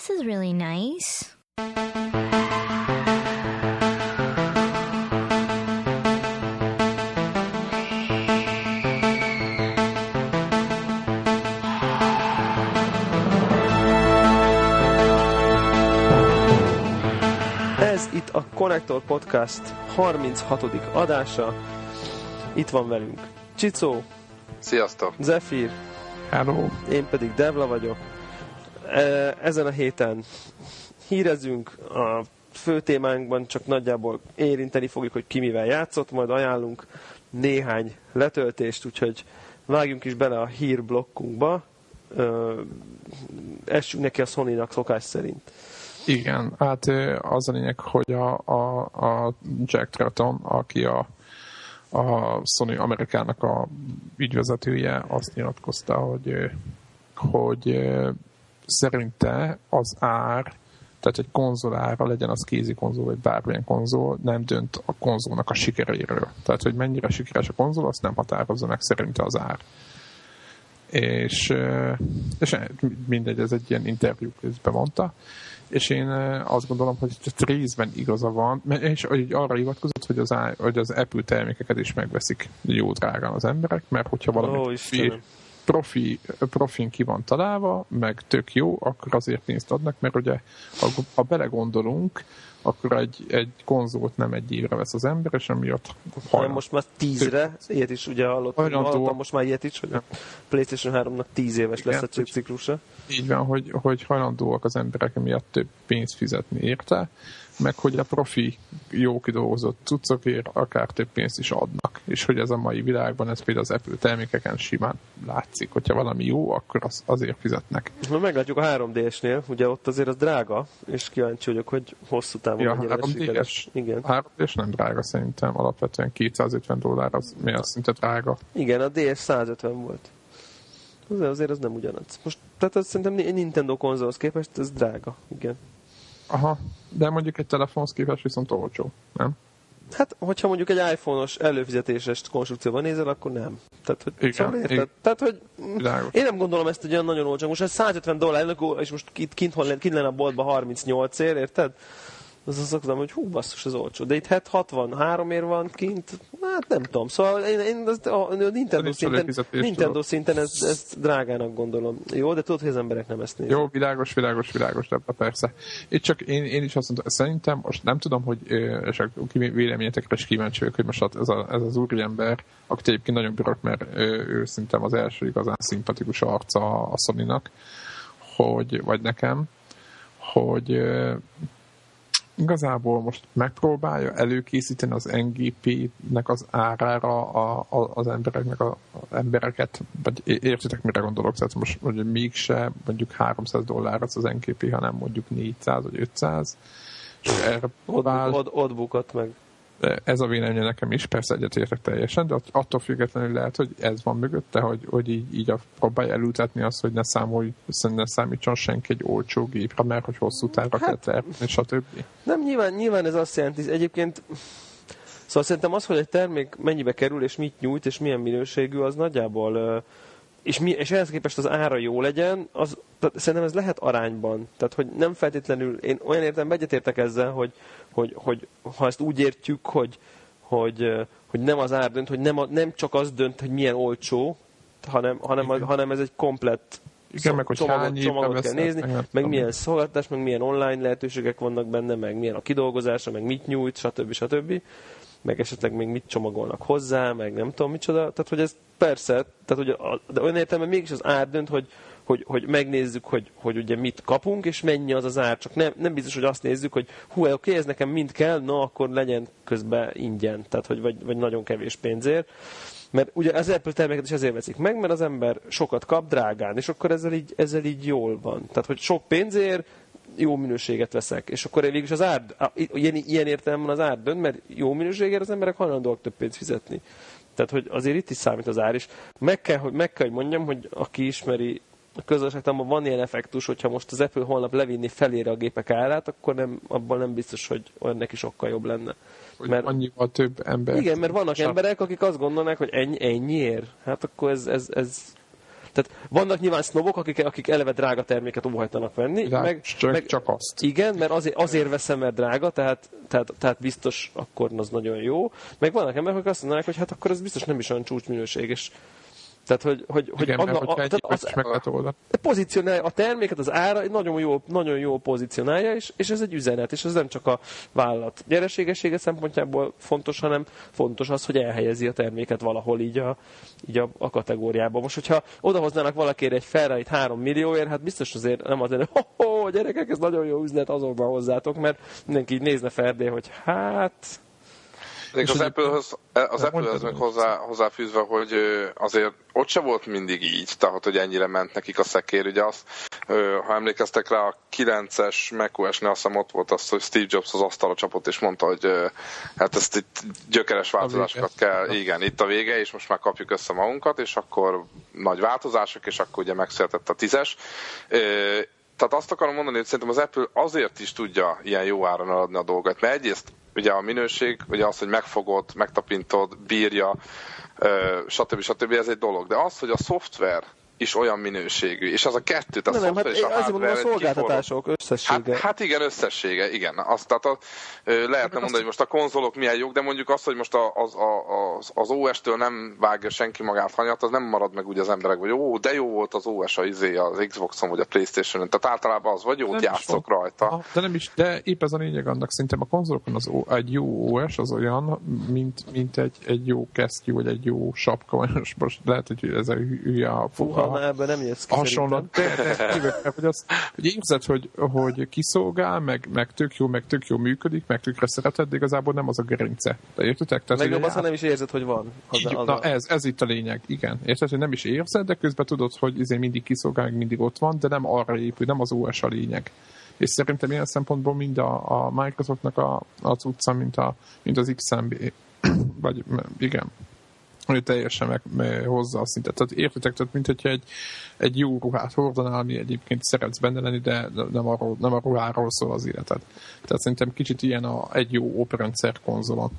this is really nice. Ez itt a Connector Podcast 36. adása. Itt van velünk Csicó, Sziasztok! Zephyr, Hello. én pedig Devla vagyok. Ezen a héten hírezünk, a fő témánkban csak nagyjából érinteni fogjuk, hogy ki mivel játszott, majd ajánlunk néhány letöltést, úgyhogy vágjunk is bele a hírblokkunkba. Essünk neki a Sony-nak szokás szerint. Igen, hát az a lényeg, hogy a, a, a Jack Tratton, aki a, a Sony Amerikának a ügyvezetője, azt nyilatkozta, hogy, hogy szerinte az ár, tehát egy konzol ára, legyen az kézi konzol, vagy bármilyen konzol, nem dönt a konzolnak a sikeréről. Tehát, hogy mennyire sikeres a konzol, azt nem határozza meg szerinte az ár. És, ö, és mindegy, ez egy ilyen interjú közben mondta. És én eh, azt gondolom, hogy részben igaza van, és hogy arra hivatkozott, hogy az, hogy az Apple termékeket is megveszik jó drágán az emberek, mert hogyha valami Ó, Istenem. Profi, profin ki van találva, meg tök jó, akkor azért pénzt adnak, mert ugye ha, ha belegondolunk, akkor egy, egy konzolt nem egy évre vesz az ember, és emiatt hajlandó. most már tízre, ilyet is ugye hallottam, Hajlandó. hallottam most már ilyet is, hogy a PlayStation 3-nak tíz éves lesz a Igen. ciklusa. Így van, hogy, hogy hajlandóak az emberek emiatt több pénzt fizetni érte, meg hogy a profi, jó kidolgozott cuccokért akár több pénzt is adnak. És hogy ez a mai világban, ez például az Apple termékeken simán látszik, hogyha valami jó, akkor az, azért fizetnek. Most már meglátjuk a 3DS-nél, ugye ott azért az drága, és kíváncsi vagyok, hogy hosszú távon Ja, mennyire lesz 3DS? sikeres. Igen. A 3 és nem drága szerintem, alapvetően 250 dollár, az mi az szinte drága. Igen, a DS 150 volt. Az azért az nem ugyanaz. Most, tehát az szerintem Nintendo konzolhoz képest ez drága. Igen. Aha, de mondjuk egy telefonhoz képest viszont olcsó, nem? Hát, hogyha mondjuk egy iPhone-os előfizetéses konstrukcióban nézel, akkor nem. Tehát, hogy, Igen, szóval érted? igen. Tehát, hogy Világos. én nem gondolom ezt egy olyan nagyon olcsó. Most ez 150 dollár, és most itt kint, van- kint lenne a boltban 38 ér, érted? Az azt mondom, hogy hú, basszus, ez olcsó. De itt hát 63 ér van kint, hát nem tudom. Szóval én, én az, a, a Nintendo szinten, Nintendo szinten ezt, ezt drágának gondolom. Jó, de tudod, hogy az emberek nem ezt nézik. Jó, világos, világos, világos, de persze. Itt csak én, én is azt mondtam, szerintem most nem tudom, hogy ki- véleményetekre is kíváncsi vagyok, hogy most ez, a, ez az úriember, akit egyébként nagyon bírok, mert ö, ő szerintem az első igazán szimpatikus arca a Sony-nak, hogy, vagy nekem, hogy igazából most megpróbálja előkészíteni az NGP-nek az árára a, a, az embereknek a, a embereket, vagy értitek, mire gondolok, tehát most hogy mégse mondjuk 300 dollár az az NGP, hanem mondjuk 400 vagy 500, és erre próbál, Ott, ott, ott bukott meg. Ez a véleménye nekem is, persze egyetértek teljesen, de att- attól függetlenül lehet, hogy ez van mögötte, hogy, hogy így, így a, próbálja elültetni azt, hogy ne számolj, ne számítson senki egy olcsó gépre, mert hogy hosszú távra Hát- kell tervezni, stb. Nem, nyilván, nyilván ez azt jelenti, egyébként szóval szerintem az, hogy egy termék mennyibe kerül, és mit nyújt, és milyen minőségű, az nagyjából ö, és, mi, és ehhez képest az ára jó legyen, az, tehát szerintem ez lehet arányban. Tehát, hogy nem feltétlenül, én olyan értem egyetértek ezzel, hogy, hogy, hogy ha ezt úgy értjük, hogy, hogy, hogy nem az ár dönt, hogy nem, a, nem csak az dönt, hogy milyen olcsó, hanem, hanem, a, hanem ez egy komplett Igen, meg hogy csomagot, hány csomagot kell nézni, meg meg milyen szolgáltatás, meg milyen online lehetőségek vannak benne, meg milyen a kidolgozása, meg mit nyújt, stb. stb. Meg esetleg még mit csomagolnak hozzá, meg nem tudom micsoda. Tehát, hogy ez persze, tehát, hogy a, de olyan értelemben mégis az ár dönt, hogy, hogy, hogy megnézzük, hogy, hogy ugye mit kapunk, és mennyi az az ár. Csak nem, nem biztos, hogy azt nézzük, hogy hú, oké, ez nekem mind kell, na akkor legyen közben ingyen, tehát, hogy vagy, vagy nagyon kevés pénzért. Mert ugye az Apple terméket is ezért veszik meg, mert az ember sokat kap drágán, és akkor ezzel így, ezzel így jól van. Tehát, hogy sok pénzért jó minőséget veszek, és akkor végülis az ár, ilyen, ilyen értelemben az ár dönt, mert jó minőségért az emberek hajlandóak több pénzt fizetni. Tehát, hogy azért itt is számít az ár is. Meg kell, hogy, meg kell, hogy mondjam, hogy aki ismeri a közösségtanban van ilyen effektus, hogyha most az Apple holnap levinni felére a gépek árát, akkor nem, abban nem biztos, hogy olyan neki sokkal jobb lenne. hogy mert- annyival több ember. Igen, mert vannak Stb. emberek, akik azt gondolnak, hogy ennyi, ennyiért. Hát akkor ez, ez, ez Tehát vannak nyilván sznobok, akik, akik eleve drága terméket óhajtanak venni. De meg, csak, meg, csak azt. Igen, mert azért, azért veszem, mert drága, tehát, tehát, tehát biztos akkor az nagyon jó. Meg vannak emberek, akik azt mondanak, hogy hát akkor ez biztos nem is olyan csúcsminőség, és tehát, hogy, hogy, hogy Igen, anna, mert a, tehát az, meg lehet oldani. pozícionálja a terméket, az ára nagyon jó, nagyon jó pozícionálja, és, és ez egy üzenet, és ez nem csak a vállalat nyereségessége szempontjából fontos, hanem fontos az, hogy elhelyezi a terméket valahol így a, így a, a kategóriába. Most, hogyha odahoznának valakire egy ferrari 3 millióért, hát biztos azért nem az lenne, hogy ho, ho, gyerekek, ez nagyon jó üzlet, azonban hozzátok, mert mindenki így nézne Ferdé, hogy hát Még az Apple-höz, az De Apple-höz meg. hozzá, hozzáfűzve, hogy azért ott se volt mindig így, tehát hogy ennyire ment nekik a szekér. Ugye azt, ha emlékeztek rá, a 9-es macOS-nél azt hiszem ott volt az, hogy Steve Jobs az asztalra csapott, és mondta, hogy hát ezt itt gyökeres változásokat kell, igen, itt a vége, és most már kapjuk össze magunkat, és akkor nagy változások, és akkor ugye megszületett a 10-es. Ö, tehát azt akarom mondani, hogy szerintem az Apple azért is tudja ilyen jó áron eladni a dolgot, mert egyrészt ugye a minőség, ugye az, hogy megfogod, megtapintod, bírja, stb. stb. ez egy dolog. De az, hogy a szoftver is olyan minőségű, és az a kettő, tehát nem, a nem, hát szoftver és én a azért mondom, a hardware szolgáltatások összessége. Hát, hát igen, összessége, igen. Azt, tehát a, lehetne mondani, hogy most a konzolok milyen jók, de mondjuk azt, hogy most a, az, a, az, az OS-től nem vágja senki magát hanyat, az nem marad meg úgy az emberek, hogy ó, de jó volt az OS a izé, az Xboxon vagy a Playstation-on. Tehát általában az vagy jót játszok van. rajta. Ah, De nem is, de épp ez a lényeg annak, szerintem a konzolokon az, O- egy jó OS az olyan, mint, mint egy, egy jó kesztyű, vagy egy jó sapka, vagy most, most lehet, hogy ez a hülye a, Fúha, na ebből nem jössz ki szerintem. De, de, el, hogy, azt, hogy érzed, hogy, hogy kiszolgál, meg, meg tök jó, meg tök jó működik, meg tökre szereted, de igazából nem az a gerince. De értitek? Tehát, Legjobb az, ha nem is érzed, hogy van. Az, így, az na a... ez, ez itt a lényeg, igen. Érted, hogy nem is érzed, de közben tudod, hogy izé mindig kiszolgál, meg mindig ott van, de nem arra épül, nem az OS a lényeg. És szerintem ilyen szempontból mind a, a Microsoftnak a, a cucca, mint, a, mint az XMB, vagy igen, hogy teljesen meg, meg hozza a szintet. Tehát értitek, tehát mint hogyha egy, egy jó ruhát hordanál, ami egyébként szeretsz benne lenni, de nem, arról, nem a ruháról szól az életed. Tehát szerintem kicsit ilyen a, egy jó operendszer konzolon.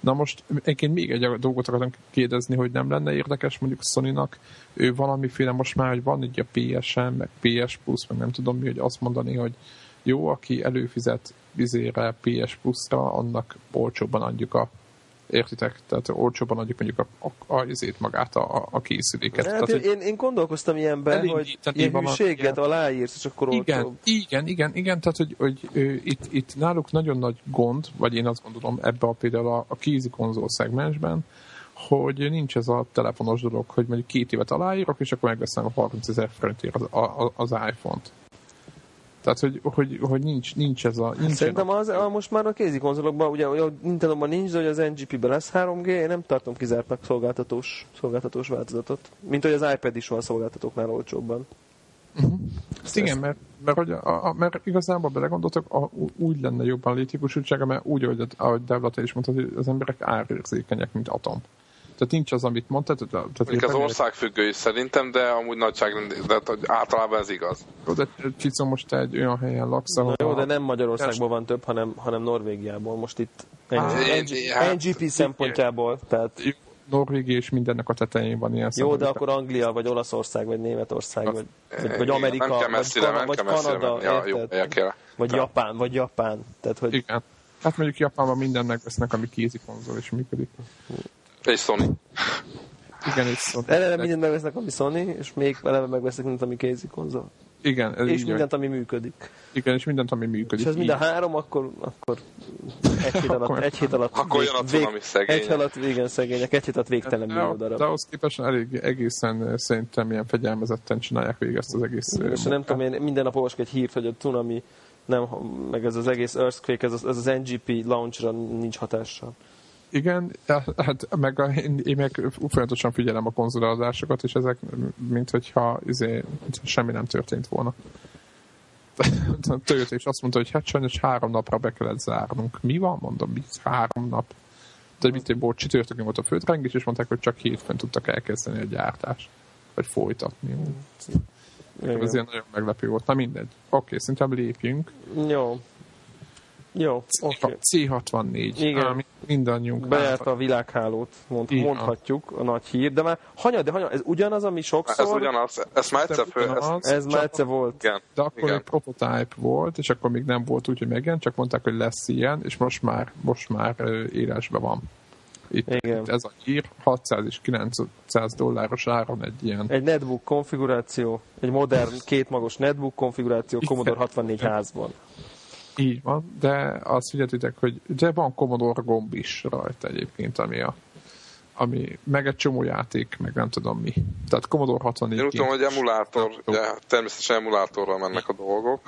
Na most egyébként még egy dolgot akartam kérdezni, hogy nem lenne érdekes mondjuk Sony-nak ő valamiféle most már, hogy van így a PSN, meg PS Plus, meg nem tudom mi, hogy azt mondani, hogy jó, aki előfizet vizére PS Plus-ra, annak olcsóbban adjuk a Értitek? Tehát olcsóban adjuk mondjuk a, a, a izét magát, a, a készüléket. Hát Tehát, én, én, én gondolkoztam ilyenben, hogy ilyen hűséget aláírsz, és akkor igen, olcsóbb. igen, igen, igen, tehát hogy, hogy ö, itt, itt náluk nagyon nagy gond, vagy én azt gondolom ebbe a például a, a kézi konzol szegmensben, hogy nincs ez a telefonos dolog, hogy mondjuk két évet aláírok, és akkor megveszem a 30 ezer forintért az, az iPhone-t. Tehát, hogy, hogy, hogy nincs, nincs ez a... Nincs Szerintem az, a, most már a kézi konzolokban, ugye a Nintendo-ban nincs, de hogy az NGP-ben lesz 3G, én nem tartom kizártnak szolgáltatós, szolgáltatós változatot. Mint hogy az iPad is van szolgáltatóknál olcsóbban. Ezt igen, mert, mert, hogy a, a, mert igazából belegondoltak, a, úgy lenne jobban a létjogosultsága, mert úgy, ahogy, ahogy Devla is mondtad, hogy az emberek árérzékenyek, mint atom. Tehát nincs az, amit mondtad. Tehát, tehát Mondjuk az hogy országfüggő is szerintem, de amúgy nagyságrend, de hogy általában ez igaz. Jó, de Csicó, most te egy olyan helyen laksz, Na ahol... jó, de nem Magyarországból van több, hanem, hanem Norvégiából. Most itt Á, NG, én- hát- NGP szempontjából. Tehát Norvégia és mindennek a tetején van ilyen jó, de akkor Anglia, vagy Olaszország, vagy Németország, vagy, vagy, Amerika, nem kell vagy, messzire, nem Kanada, jó. Vagy Japán, vagy Japán. Tehát, hogy Igen. Hát mondjuk Japánban minden megvesznek, ami kézi konzol és működik. És Sony. Igen, és szó. eleve mindent megvesznek, ami Sony, és még eleve megvesznek mindent, ami kézi konzol. Igen, ez És így, mindent, ami működik. igen, és mindent, ami működik. És ez mind a három, akkor, akkor egy hét alatt, Akkor- egy hét alatt, Akkor jön a cunami szegények. egy hét alatt, igen, szegények, egy hét alatt végtelen millió de, darab. de ahhoz képest elég egészen eh, szerintem ilyen fegyelmezetten csinálják végig ezt az egész eh, És nem munkát. tudom, én minden nap olvasok egy hírt, hogy a cunami, nem, meg ez az egész Earthquake, ez az, ez az NGP launchra nincs hatással. Igen, hát meg a, én, én meg folyamatosan figyelem a konzoladásokat, és ezek mint hogyha izé, semmi nem történt volna. Tölt, és azt mondta, hogy hát sajnos három napra be kellett zárnunk. Mi van? Mondom, mi három nap? De mit egy volt, csütörtökön volt a földrengés, és mondták, hogy csak hétfőn tudtak elkezdeni a gyártást. Vagy folytatni. Ez ilyen nagyon meglepő volt. Na mindegy. Oké, szerintem lépjünk. Jó. Jó, oké. C64. Igen. Á, mi- mindannyiunk. Bejárta a világhálót, mond, van. mondhatjuk, a nagy hír, de már hanyad, de hanyad, ez ugyanaz, ami Ez sokszor, ugyanaz, ezt már egyszer föl, ezt, Ugyanaz, ez már egyszer volt. igen, De akkor igen. egy prototype volt, és akkor még nem volt úgy, hogy megjelent, csak mondták, hogy lesz ilyen, és most már, most már írásban van. Itt, Igen. itt ez a hír, 600 és 900 dolláros áron egy ilyen. Egy netbook konfiguráció, egy modern, kétmagos netbook konfiguráció Commodore 64 házban. Így van, de azt figyeltétek, hogy de van Commodore gomb is rajta egyébként, ami a ami, meg egy csomó játék, meg nem tudom mi. Tehát Commodore 64 Én tudom, hogy emulátor, ugye, természetesen emulátorral mennek a dolgok.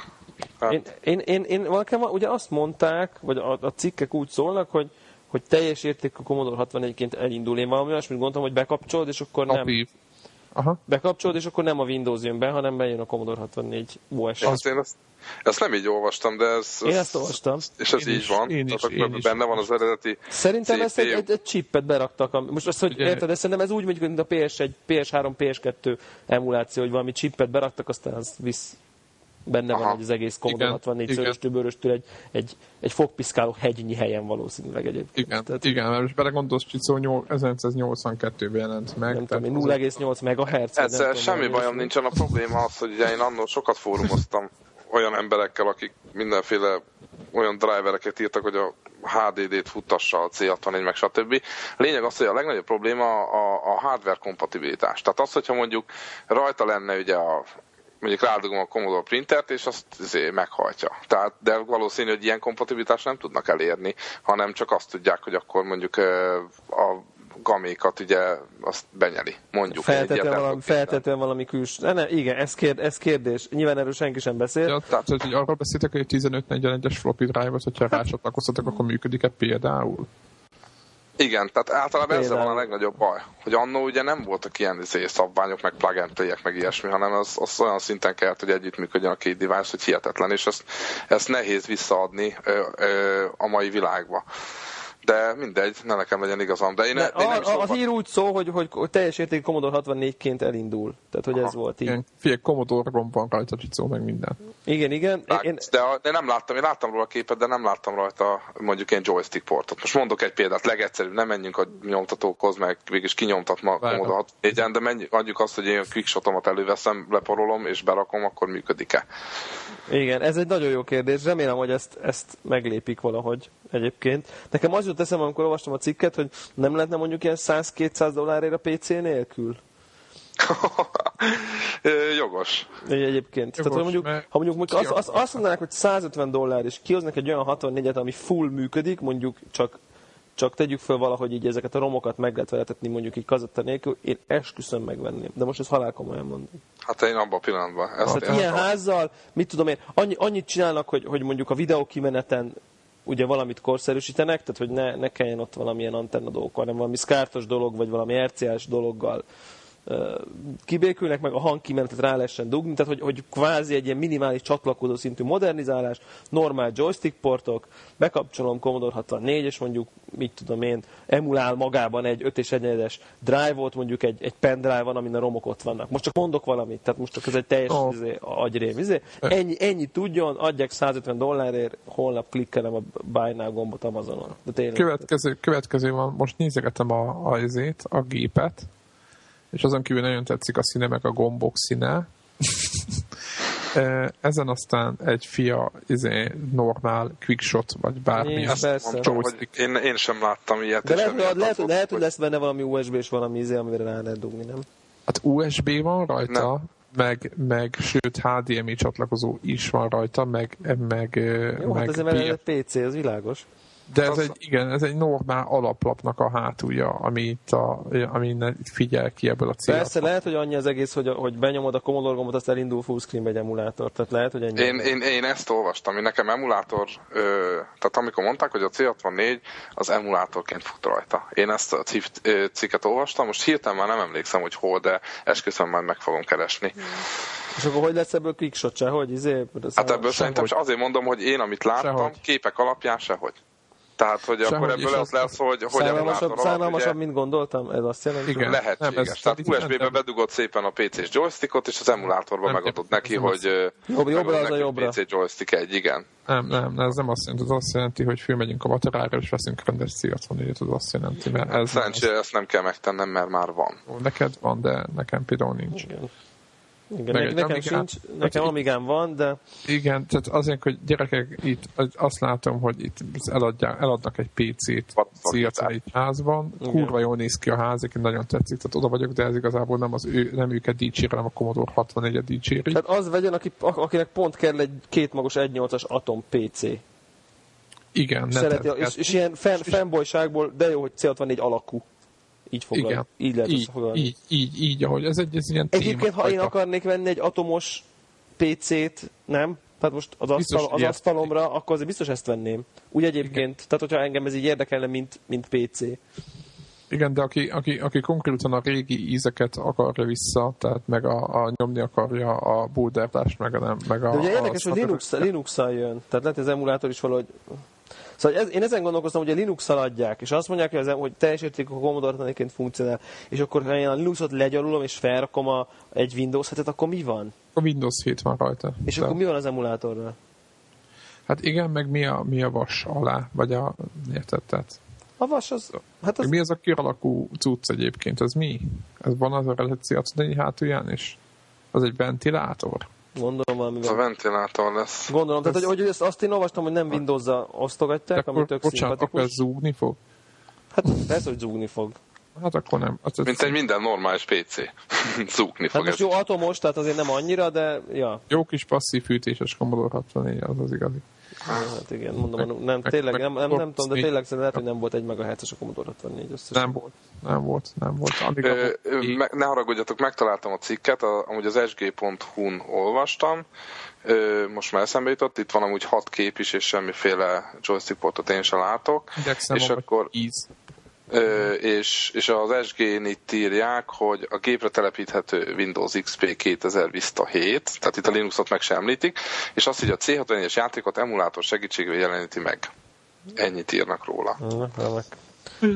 Hát, Én, én, én, én nekem ugye azt mondták, vagy a, a cikkek úgy szólnak, hogy hogy teljes értékű Commodore 64-ként elindul. Én valami olyasmit gondoltam, hogy bekapcsolod, és akkor nem. Aha. Bekapcsolod, és akkor nem a Windows jön be, hanem bejön a Commodore 64 OS. azt én ezt, ezt nem így olvastam, de ez... Én ezt olvastam. És ez Én így is, van. én is, én akkor is. benne van az eredeti Szerintem ezt egy, egy, egy chipet beraktak. ami- Most azt, hogy Ugye- érted, de szerintem ez úgy megy, mint a PS1, PS3, PS2 emuláció, hogy valami chipet beraktak, aztán az visz benne van Aha. hogy az egész Commodore Igen, 64 igen. szöröstől, bőröstől egy, egy, egy fogpiszkáló hegynyi helyen valószínűleg egyébként. Igen, Tehát, igen, mert most belegondolsz, Csicó nyol- 1982-ben jelent meg. nem tudom, tehát én, 0,8 megahertz. vagy Ezzel semmi bajom ilyesmi. nincsen. A probléma az, hogy ugye én annól sokat fórumoztam olyan emberekkel, akik mindenféle olyan drivereket írtak, hogy a HDD-t futtassa a C64, meg stb. Lényeg az, hogy a legnagyobb probléma a, a hardware kompatibilitás. Tehát az, hogyha mondjuk rajta lenne ugye a mondjuk rádugom a Commodore printert, és azt izé meghajtja. Tehát, de valószínű, hogy ilyen kompatibilitást nem tudnak elérni, hanem csak azt tudják, hogy akkor mondjuk a gamékat ugye azt benyeli, mondjuk. nem valami, feltétlenül valami külső. Ne, ne, igen, ez, kérd, ez kérdés. Nyilván erről senki sem beszél. Ja, tehát, hogy arról beszéltek, hogy 1541-es floppy drive-ot, hogyha rácsatlakoztatok, akkor működik-e például? Igen, tehát általában ezzel van a legnagyobb baj, hogy annó ugye nem voltak ilyen izé, szabványok, meg plug and meg ilyesmi, hanem az, az olyan szinten kellett, hogy együttműködjön a két device, hogy hihetetlen, és ezt, ezt nehéz visszaadni ö, ö, a mai világba. De mindegy, ne nekem legyen igazam. De én, Ne, én nem a, a, a sokat- hír úgy szól, hogy, hogy, hogy teljes értékű Commodore 64-ként elindul. Tehát, hogy ez Aha. volt így. Igen, figyelj, Commodore gomb van rajta, Csicó, meg minden. Igen, igen. Lát- Én, De, a- de nem láttam, én láttam róla a képet, de nem láttam rajta mondjuk ilyen joystick portot. Most mondok egy példát, legegyszerűbb, nem menjünk a nyomtatókhoz, meg mégis kinyomtat ma. Commodore 64 de menjünk, adjuk azt, hogy én a quickshotomat előveszem, leporolom és berakom, akkor működik-e? Igen, ez egy nagyon jó kérdés. Remélem, hogy ezt, ezt meglépik valahogy egyébként. Nekem az jut eszembe, amikor olvastam a cikket, hogy nem lehetne mondjuk ilyen 100-200 dollárért a PC nélkül? Jogos. Egy- Egyébként. Tehát, hogy mondjuk, mert- ha mondjuk, mondjuk azt, azt, azt mondanák, hogy 150 dollár, és kihoznak egy olyan 64-et, ami full működik, mondjuk csak csak tegyük föl valahogy így ezeket a romokat meg lehet veletetni mondjuk így kazetta nélkül, én esküszöm megvenném. De most ez halál komolyan mondom. Hát én abban a pillanatban. Ezt Tehát én ilyen házzal, mit tudom én, annyi, annyit csinálnak, hogy, hogy mondjuk a videó kimeneten ugye valamit korszerűsítenek, tehát hogy ne, ne kelljen ott valamilyen antenna dolgok, hanem valami szkártos dolog, vagy valami RCA-s dologgal kibékülnek, meg a hangkimenetet rá lehessen dugni, tehát hogy, hogy kvázi egy ilyen minimális csatlakozó szintű modernizálás, normál joystick portok, bekapcsolom Commodore 64, és mondjuk, mit tudom én, emulál magában egy 5 és 1 drive-ot, mondjuk egy, egy pendrive van, amin a romok ott vannak. Most csak mondok valamit, tehát most csak ez egy teljes oh. izé, agyrém. Izé. Ennyi, ennyi tudjon, adják 150 dollárért, holnap klikkelem a Buy Now gombot Amazonon. De tényleg. Következő, következő van, most nézegetem a, a, izét, a gépet, és azon kívül nagyon tetszik a színe, meg a gombok színe. Ezen aztán egy fia izé, normál quickshot, vagy bármi. Persze. mondtam, hogy én, én sem láttam ilyet. De lehet, lehet, az hogy, lehet, hogy lesz benne valami USB és valami izé, amire rá lehet dugni, nem? Hát USB van rajta, Nem. meg, meg sőt HDMI csatlakozó is van rajta, meg, meg, Jó, meg hát azért mert ez egy PC, az világos. De ez Az- egy, igen, ez egy normál alaplapnak a hátulja, ami itt, a, ami innen itt figyel ki ebből a célra. Persze lehet, hogy annyi az egész, hogy, hogy benyomod a Commodore gombot, azt elindul fullscreen egy emulátor. Tehát lehet, hogy ennyi. Én, én, én ezt olvastam, én nekem emulátor, ö, tehát amikor mondták, hogy a C64 az emulátorként fut rajta. Én ezt a cif, ö, cikket olvastam, most hirtelen már nem emlékszem, hogy hol, de esküszöm majd meg fogom keresni. És akkor hogy lesz ebből quickshot se? Hogy izé? Hát ebből szerintem is azért mondom, hogy én amit láttam, Sehogy. képek alapján sehogy. Tehát, hogy Sehogy akkor ebből az lesz, hogy, hogy Szánalmasabb, alatt szánalmasabb ugye mint gondoltam? Ez azt jelenti? Igen. lehetséges. Nem, ez- Tehát USB-be bedugod szépen a PC-s joystickot, és az emulátorban nem, neki, nem hogy Jobb- jobbra az a jobbra. PC joystick egy, igen. Nem, nem, ez nem azt jelenti, ez azt jelenti, hogy fölmegyünk a vacsorára, és veszünk rendes C64-et, az azt jelenti, mert ez Szerencsére ezt nem kell megtennem, mert már van. nem, neked van, de nekem például nincs. Igen. Igen, Meg nekem Amigán- sincs, nekem Amigán van, de Igen, tehát azért, hogy gyerekek itt azt látom, hogy itt eladják, eladnak egy PC-t Vad- C64 házban, Igen. kurva jól néz ki a ház, egyébként nagyon tetszik, tehát oda vagyok, de ez igazából nem, az ő, nem őket dicsér, hanem a Commodore 64-et dicséri. tehát az vegyen, aki, akinek pont kell egy kétmagos 1.8-as Atom PC. Igen, Szereti, tedd- és, és ilyen fan, fanboyságból, de jó, hogy C64 alakú. Így foglal. igen, Így lehet így, összefoglalni. így, így, így, ahogy ez egy ez ilyen Egyébként, ha én akarnék venni egy atomos PC-t, nem? Tehát most az, Biztos, asztal, az ezt- asztalomra, akkor azért biztos ezt venném. Úgy egyébként, tehát hogyha engem ez így érdekelne, mint, mint PC. Igen, de aki, aki, aki konkrétan a régi ízeket akarja vissza, tehát meg a, a nyomni akarja a boulderdást, meg a nem, meg a... De ugye a érdekes, hogy Linux, Linux-szal jön. Tehát lehet, az emulátor is valahogy... Szóval ez, én ezen gondolkoztam, hogy a Linux-szal adják, és azt mondják, hogy, az, hogy teljes értékű Commodore tanéként funkcionál, és akkor ha én a Linuxot legyalulom, és felrakom a, egy Windows 7 akkor mi van? A Windows 7 van rajta. És De- akkor mi van az emulátorral? Hát igen, meg mi a, mi a vas alá, vagy a... Érted? Tehát, A vas az... Hát az... Mi az a kiralakú cucc egyébként? Ez mi? Ez van az a reláció hátulján is? Az egy ventilátor? Gondolom valami Ez a ventilátor lesz. Gondolom, tehát hogy, hogy ezt, azt én olvastam, hogy nem Windows-za De osztogatják, ami akkor, tök bocsánat, akkor szimpatikus. ez zúgni fog? Hát persze, hogy zúgni fog. Hát akkor nem. Az, Mint egy minden normális PC. Zúgni Hát fog most ez. jó atomos, tehát azért nem annyira, de ja. Jó kis passzív fűtéses Commodore 64, az az igazi. Hát igen, mondom, Meg- nem, meg- tényleg, meg- nem, nem, nem tudom, de tényleg szerintem lehet, hogy nem volt egy megahertzes a Commodore 64 összesen. Nem volt, nem volt, nem volt. Amíg Ö, me- ne haragudjatok, megtaláltam a cikket, a, amúgy az sg.hu-n olvastam, Ö, most már eszembe jutott, itt van amúgy hat kép is, és semmiféle joystick portot én sem látok, indexem és akkor- íz. Ö, és, és az SG-n itt írják, hogy a gépre telepíthető Windows XP 2000 Vista 7, tehát itt a Linuxot meg sem említik, és azt, hogy a C64-es játékot emulátor segítségével jeleníti meg. Ennyit írnak róla. Remek.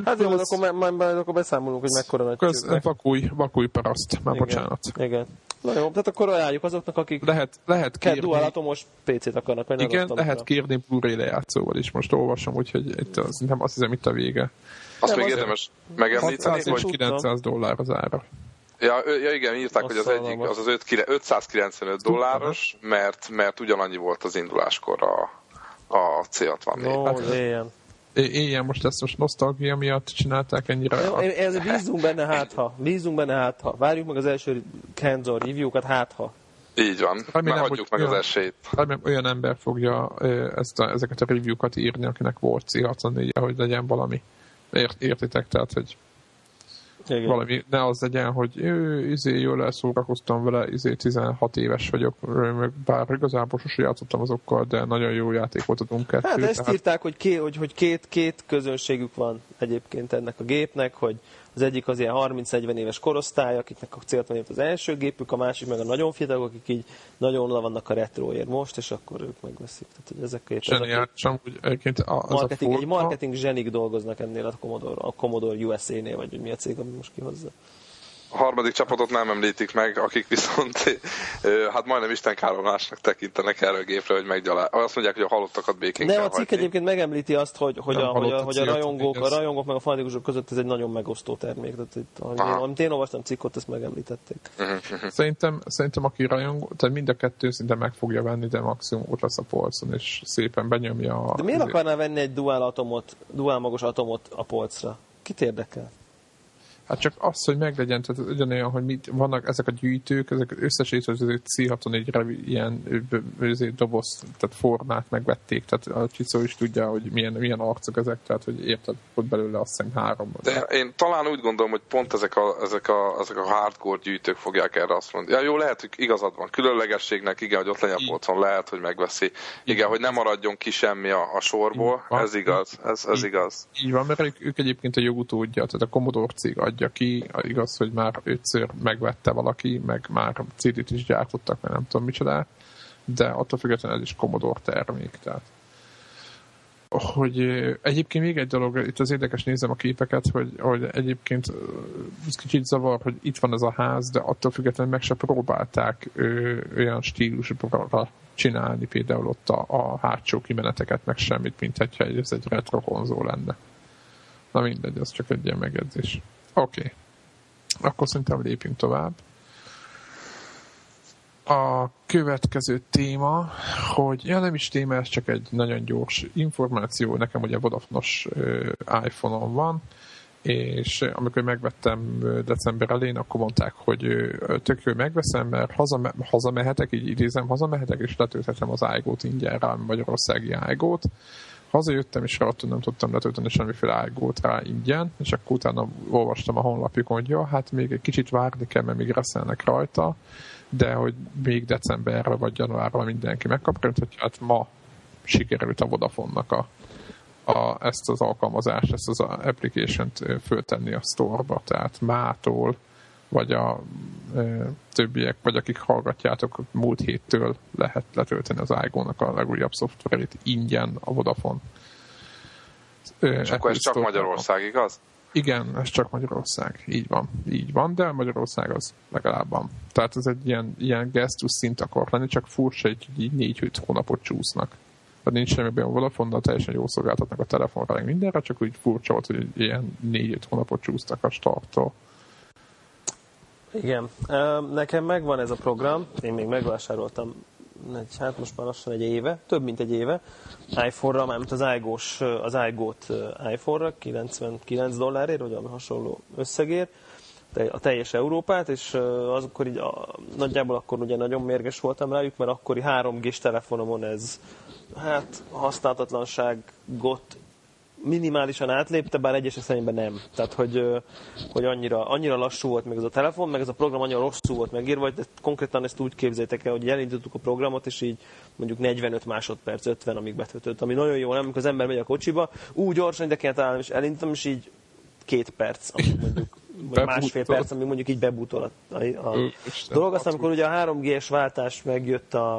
Hát jó, akkor, majd, majd, majd akkor beszámolunk, hogy mekkora nagy Ez csők. vakulj, vakulj paraszt, már Igen. bocsánat. Igen. Na jó, tehát akkor ajánljuk azoknak, akik Lehet, lehet kérni, dual atomos PC-t akarnak az igen, lehet kérni Blu-ray lejátszóval is. Most olvasom, úgyhogy itt az, nem azt hiszem itt a vége. Azt Nem, még az- érdemes megemlíteni, 600 és hogy 900 dollár az ára. Ja, ja igen, írták, Azt hogy az egyik, az az öt kile- 595 dolláros, mert, mert ugyanannyi volt az induláskor a, a C64. No, Hát- éljen. É- Éljen most ezt most nosztalgia miatt csinálták ennyire. Ezért bízunk benne hát ha. Bízunk benne hát ha. Várjuk meg az első hands-on review-kat hát ha. Így van, Remélem, már hagyjuk hogy meg az olyan- esélyt. Remélem olyan ember fogja ezt a, ezeket a review-kat írni, akinek volt C64, hogy legyen valami. Ért, értitek? Tehát, hogy Igen. valami, ne az legyen, hogy ő, izé, jól elszórakoztam vele, izé, 16 éves vagyok, meg bár igazából sose játszottam azokkal, de nagyon jó játék volt a Doom 2. Hát ezt tehát- írták, hogy, ké, hogy, hogy két, két közönségük van egyébként ennek a gépnek, hogy az egyik az ilyen 30-40 éves korosztály, akiknek a célt van az első gépük, a másik meg a nagyon fiatalok, akik így nagyon le vannak a retroért most, és akkor ők megveszik. Tehát, hogy ezek két, Zseniális, amúgy egyébként az marketing, a egy forma, marketing zsenik dolgoznak ennél a Commodore, a Commodore USA-nél, vagy hogy mi a cég, ami most kihozza. A harmadik csapatot nem említik meg, akik viszont hát majdnem Isten káromlásnak tekintenek erre a gépre, hogy meggyalál. Azt mondják, hogy a halottakat békén Nem, kell a cikk hagyni. egyébként megemlíti azt, hogy, hogy, Nem a, hogy, a, hogy a, rajongók, a rajongók meg a fanatikusok között ez egy nagyon megosztó termék. Tehát itt, én, amit én olvastam cikkot, ezt megemlítették. Szerintem, szerintem aki rajongó, tehát mind a kettő szinte meg fogja venni, de maximum ott lesz a polcon, és szépen benyomja a... De miért akarnál venni egy dual atomot, dual magos atomot a polcra? Kit érdekel? Hát csak az, hogy meglegyen, tehát ugyanolyan, hogy mit, vannak ezek a gyűjtők, ezek összesítve az C64-re ilyen doboz, tehát formát megvették, tehát a Csicó is tudja, hogy milyen, milyen arcok ezek, tehát hogy érted, ott belőle azt hiszem három. De én talán úgy gondolom, hogy pont ezek a, ezek a, ezek a hardcore gyűjtők fogják erre azt mondani. Ja, jó, lehet, hogy igazad van. Különlegességnek, igen, hogy ott legyen a polcon, lehet, hogy megveszi. Igen, hogy nem maradjon ki semmi a, a sorból, ez igaz, ez, ez Így. igaz. Így van, mert ők, ők egyébként a jogutódja, tehát a Commodore cég adja ki, igaz, hogy már ötször megvette valaki, meg már CD-t is gyártottak, mert nem tudom micsoda, de attól függetlenül ez is Commodore termék, tehát hogy egyébként még egy dolog, itt az érdekes nézem a képeket, hogy, hogy egyébként ez kicsit zavar, hogy itt van ez a ház, de attól függetlenül meg se próbálták ö, olyan stílusra csinálni például ott a, a hátsó kimeneteket, meg semmit, mint hogyha ez egy retro konzol lenne. Na mindegy, ez csak egy ilyen megjegyzés. Oké. Okay. Akkor szerintem lépjünk tovább. A következő téma, hogy ja nem is téma, ez csak egy nagyon gyors információ. Nekem ugye Vodafone-os iPhone-on van, és amikor megvettem december elén, akkor mondták, hogy tök jó megveszem, mert hazame, hazamehetek, így idézem, hazamehetek, és letölthetem az iGo-t ingyen rá, Magyarországi iGo-t. Hazajöttem, és rá nem tudtam letölteni semmiféle iGo-t rá ingyen, és akkor utána olvastam a honlapjukon, hogy jó, hát még egy kicsit várni kell, mert még reszelnek rajta, de hogy még decemberre vagy januárra mindenki megkapja, hogy hát ma sikerült a Vodafone-nak a, a, ezt az alkalmazást, ezt az application-t föltenni a store-ba, tehát mától, vagy a e, többiek, vagy akik hallgatjátok, múlt héttől lehet letölteni az iGo-nak a legújabb szoftverét ingyen a Vodafone. És akkor ez csak Magyarország, igaz? Igen, ez csak Magyarország. Így van. Így van, de Magyarország az legalább van. Tehát ez egy ilyen, ilyen gesztus szint akar lenni, csak furcsa, hogy így négy-öt hónapot csúsznak. Tehát nincs semmi olyan Vodafone, teljesen jól szolgáltatnak a telefonra, meg mindenre, csak úgy furcsa volt, hogy ilyen négy-öt hónapot csúsztak a starttól. Igen. Nekem megvan ez a program, én még megvásároltam egy, hát most már lassan egy éve, több mint egy éve, iPhone-ra, mármint az iGo-s, az iGo-t iPhone-ra, 99 dollárért, vagy ami hasonló összegért, a teljes Európát, és az akkor így, a, nagyjából akkor ugye nagyon mérges voltam rájuk, mert akkori 3G-s telefonomon ez hát használhatatlanságot minimálisan átlépte, bár egyes esetekben nem. Tehát, hogy, hogy annyira, annyira lassú volt meg ez a telefon, meg ez a program annyira rosszul volt megírva, hogy konkrétan ezt úgy képzeljétek el, hogy elindítottuk a programot, és így mondjuk 45 másodperc, 50, amíg betöltött, ami nagyon jó, nem? Amikor az ember megy a kocsiba, úgy gyorsan ide kell találni, és elindítom, és így két perc, amíg mondjuk vagy másfél perc, amíg mondjuk így bebútol a, a, a dolog. Aztán, amikor ugye a 3G-s váltás megjött a...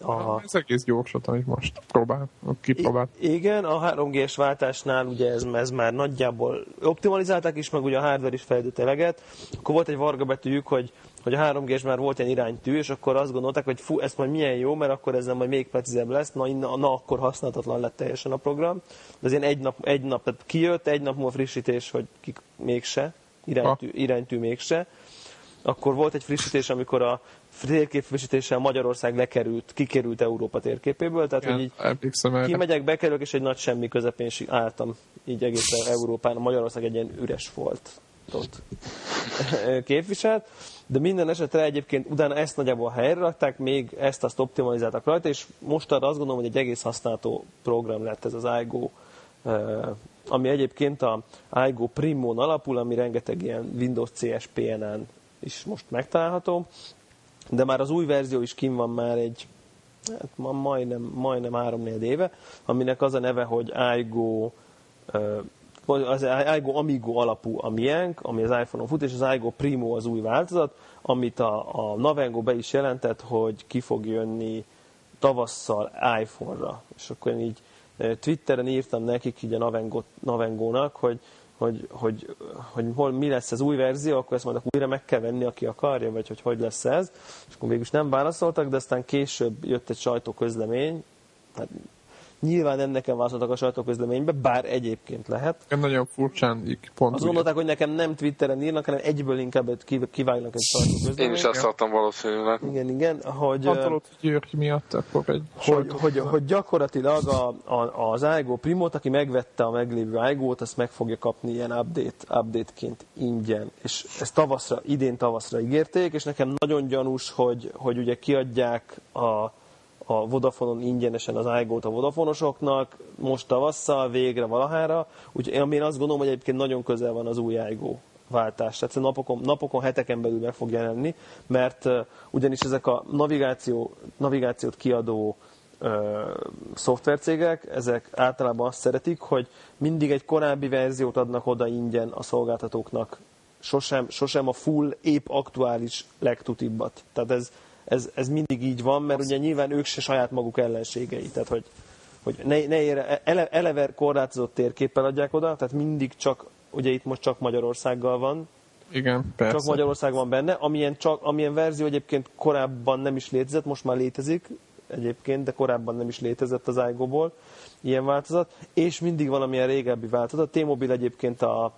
a ez egész gyorsat, amit most próbál, kipróbál. Igen, a 3G-s váltásnál ugye ez, ez már nagyjából optimalizálták is, meg ugye a hardware is fejlődött eleget. Akkor volt egy varga betűjük, hogy hogy a 3 g már volt egy iránytű, és akkor azt gondolták, hogy fú, ez majd milyen jó, mert akkor ez nem majd még precízebb lesz, na, na, na akkor használhatatlan lett teljesen a program. De az ilyen egy nap, egy nap tehát kijött, egy nap múlva frissítés, hogy kik, mégse, iránytű, iránytű mégse. Akkor volt egy frissítés, amikor a térkép frissítéssel Magyarország lekerült, kikerült Európa térképéből, tehát Igen, hogy így kimegyek, bekerülök, és egy nagy semmi közepén álltam így egész Európán, Magyarország egy ilyen üres volt ott képviselt, de minden esetre egyébként utána ezt nagyjából helyre rakták, még ezt azt optimalizáltak rajta, és most arra azt gondolom, hogy egy egész használható program lett ez az iGo ami egyébként a iGo Primon alapul, ami rengeteg ilyen Windows CSPN-en is most megtalálható, de már az új verzió is kim van már egy hát ma majdnem, majdnem 3 éve, aminek az a neve, hogy iGo az iGo Amigo alapú a miénk, ami az iPhone-on fut, és az iGo Primo az új változat, amit a, a Navengo be is jelentett, hogy ki fog jönni tavasszal iPhone-ra. És akkor én így Twitteren írtam nekik így a Navengo, Navengónak, hogy, hogy, hogy, hogy hol, mi lesz az új verzió, akkor ezt majd újra meg kell venni, aki akarja, vagy hogy hogy lesz ez. És akkor végül nem válaszoltak, de aztán később jött egy sajtóközlemény, hát Nyilván nem nekem válaszoltak a sajtóközleménybe, bár egyébként lehet. Nagyon furcsán pont Azt gondolták, hogy nekem nem Twitteren írnak, hanem egyből inkább kivágnak egy sajtóközleményt. Én is azt adtam valószínűleg. Igen, igen. Hogy, Antalott György miatt akkor egy hogy, hogy, hogy, gyakorlatilag a, a, az iGo Primot, aki megvette a meglévő iGo-t, azt meg fogja kapni ilyen update, update-ként ingyen. És ezt tavaszra, idén tavaszra ígérték, és nekem nagyon gyanús, hogy, hogy ugye kiadják a a Vodafonon ingyenesen az iGo-t a Vodafonosoknak, most tavasszal, végre valahára, úgyhogy én azt gondolom, hogy egyébként nagyon közel van az új iGo váltás. Tehát napokon, napokon, heteken belül meg fog jelenni, mert ugyanis ezek a navigáció, navigációt kiadó uh, szoftvercégek, ezek általában azt szeretik, hogy mindig egy korábbi verziót adnak oda ingyen a szolgáltatóknak, sosem, sosem a full, épp aktuális legtutibbat. Tehát ez, ez, ez mindig így van, mert ugye nyilván ők se saját maguk ellenségei. Tehát, hogy, hogy ne, ne ére, ele, eleve korlátozott térképpel adják oda, tehát mindig csak, ugye itt most csak Magyarországgal van, Igen, persze. csak Magyarország van benne, amilyen, csak, amilyen verzió egyébként korábban nem is létezett, most már létezik egyébként, de korábban nem is létezett az iGo-ból ilyen változat, és mindig valamilyen régebbi változat. A T-Mobile egyébként a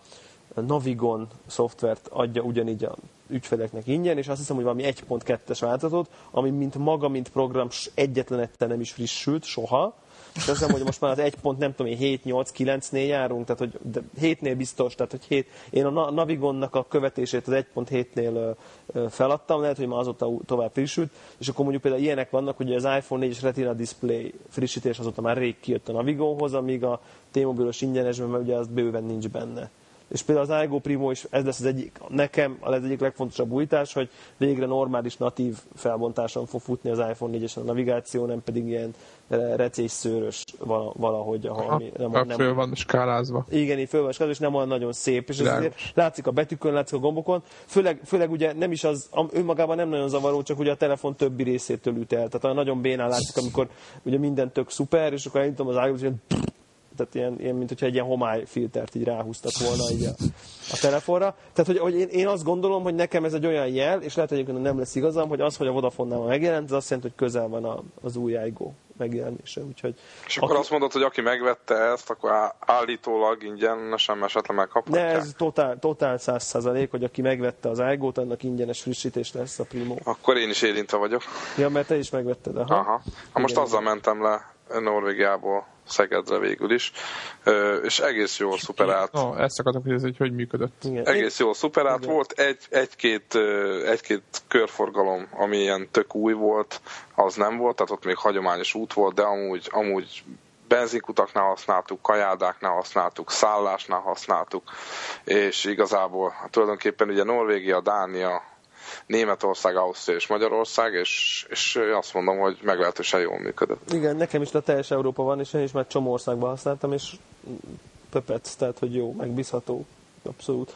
Navigon szoftvert adja ugyanígy a ügyfeleknek ingyen, és azt hiszem, hogy valami 1.2-es változatot, ami mint maga, mint program egyetlen egyszer nem is frissült soha, és azt hiszem, hogy most már az 1 pont, nem tudom én, 7, 8, 9-nél járunk, tehát hogy de 7-nél biztos, tehát hogy 7, én a Na- Navigonnak a követését az 1.7-nél ö, ö, feladtam, lehet, hogy már azóta tovább frissült, és akkor mondjuk például ilyenek vannak, hogy az iPhone 4-es Retina Display frissítés azóta már rég kijött a Navigonhoz, amíg a T-Mobile-os ingyenesben, mert ugye az bőven nincs benne. És például az iGo Primo is, ez lesz az egyik, nekem az egyik legfontosabb újítás, hogy végre normális natív felbontáson fog futni az iPhone 4-es a navigáció, nem pedig ilyen eh, recés szőrös vala- valahogy, ahol mi nem, Ha nem, föl van skálázva. igen, így fölves és nem olyan nagyon szép, és ez látszik a betűkön, látszik a gombokon, főleg, főleg ugye nem is az, önmagában nem nagyon zavaró, csak ugye a telefon többi részétől üt el, tehát nagyon bénán látszik, amikor ugye minden tök szuper, és akkor elindítom az ilyen tehát ilyen, ilyen, mint hogyha egy ilyen homályfiltert így ráhúztak volna így a, a telefonra. Tehát, hogy, hogy én, én, azt gondolom, hogy nekem ez egy olyan jel, és lehet egyébként nem lesz igazam, hogy az, hogy a Vodafone-nál megjelent, az azt jelenti, hogy közel van a, az új iGo megjelenése. Úgyhogy És akkor azt mondod, hogy aki megvette ezt, akkor állítólag ingyenesen esetleg Ne, megkaphatják? ez totál, totál 100 százalék, hogy aki megvette az iGo-t, annak ingyenes frissítés lesz a Primo. Akkor én is érintve vagyok. Ja, mert te is megvetted, aha. Aha. Ha most Igen, azzal mentem le Norvégiából Szegedre végül is, és egész jól szuperált. No, ezt akartam kérdezni, hogy hogy működött. Igen. Egész jól szuperált Igen. volt, egy, egy-két, egy-két körforgalom, ami ilyen tök új volt, az nem volt, tehát ott még hagyományos út volt, de amúgy, amúgy benzinkutaknál használtuk, kajádáknál használtuk, szállásnál használtuk, és igazából tulajdonképpen ugye Norvégia, Dánia, Németország, Ausztria és Magyarország, és, és azt mondom, hogy meglehetősen jól működött. Igen, nekem is a teljes Európa van, és én is már csomó országban használtam, és pöpec, tehát hogy jó, megbízható, abszolút.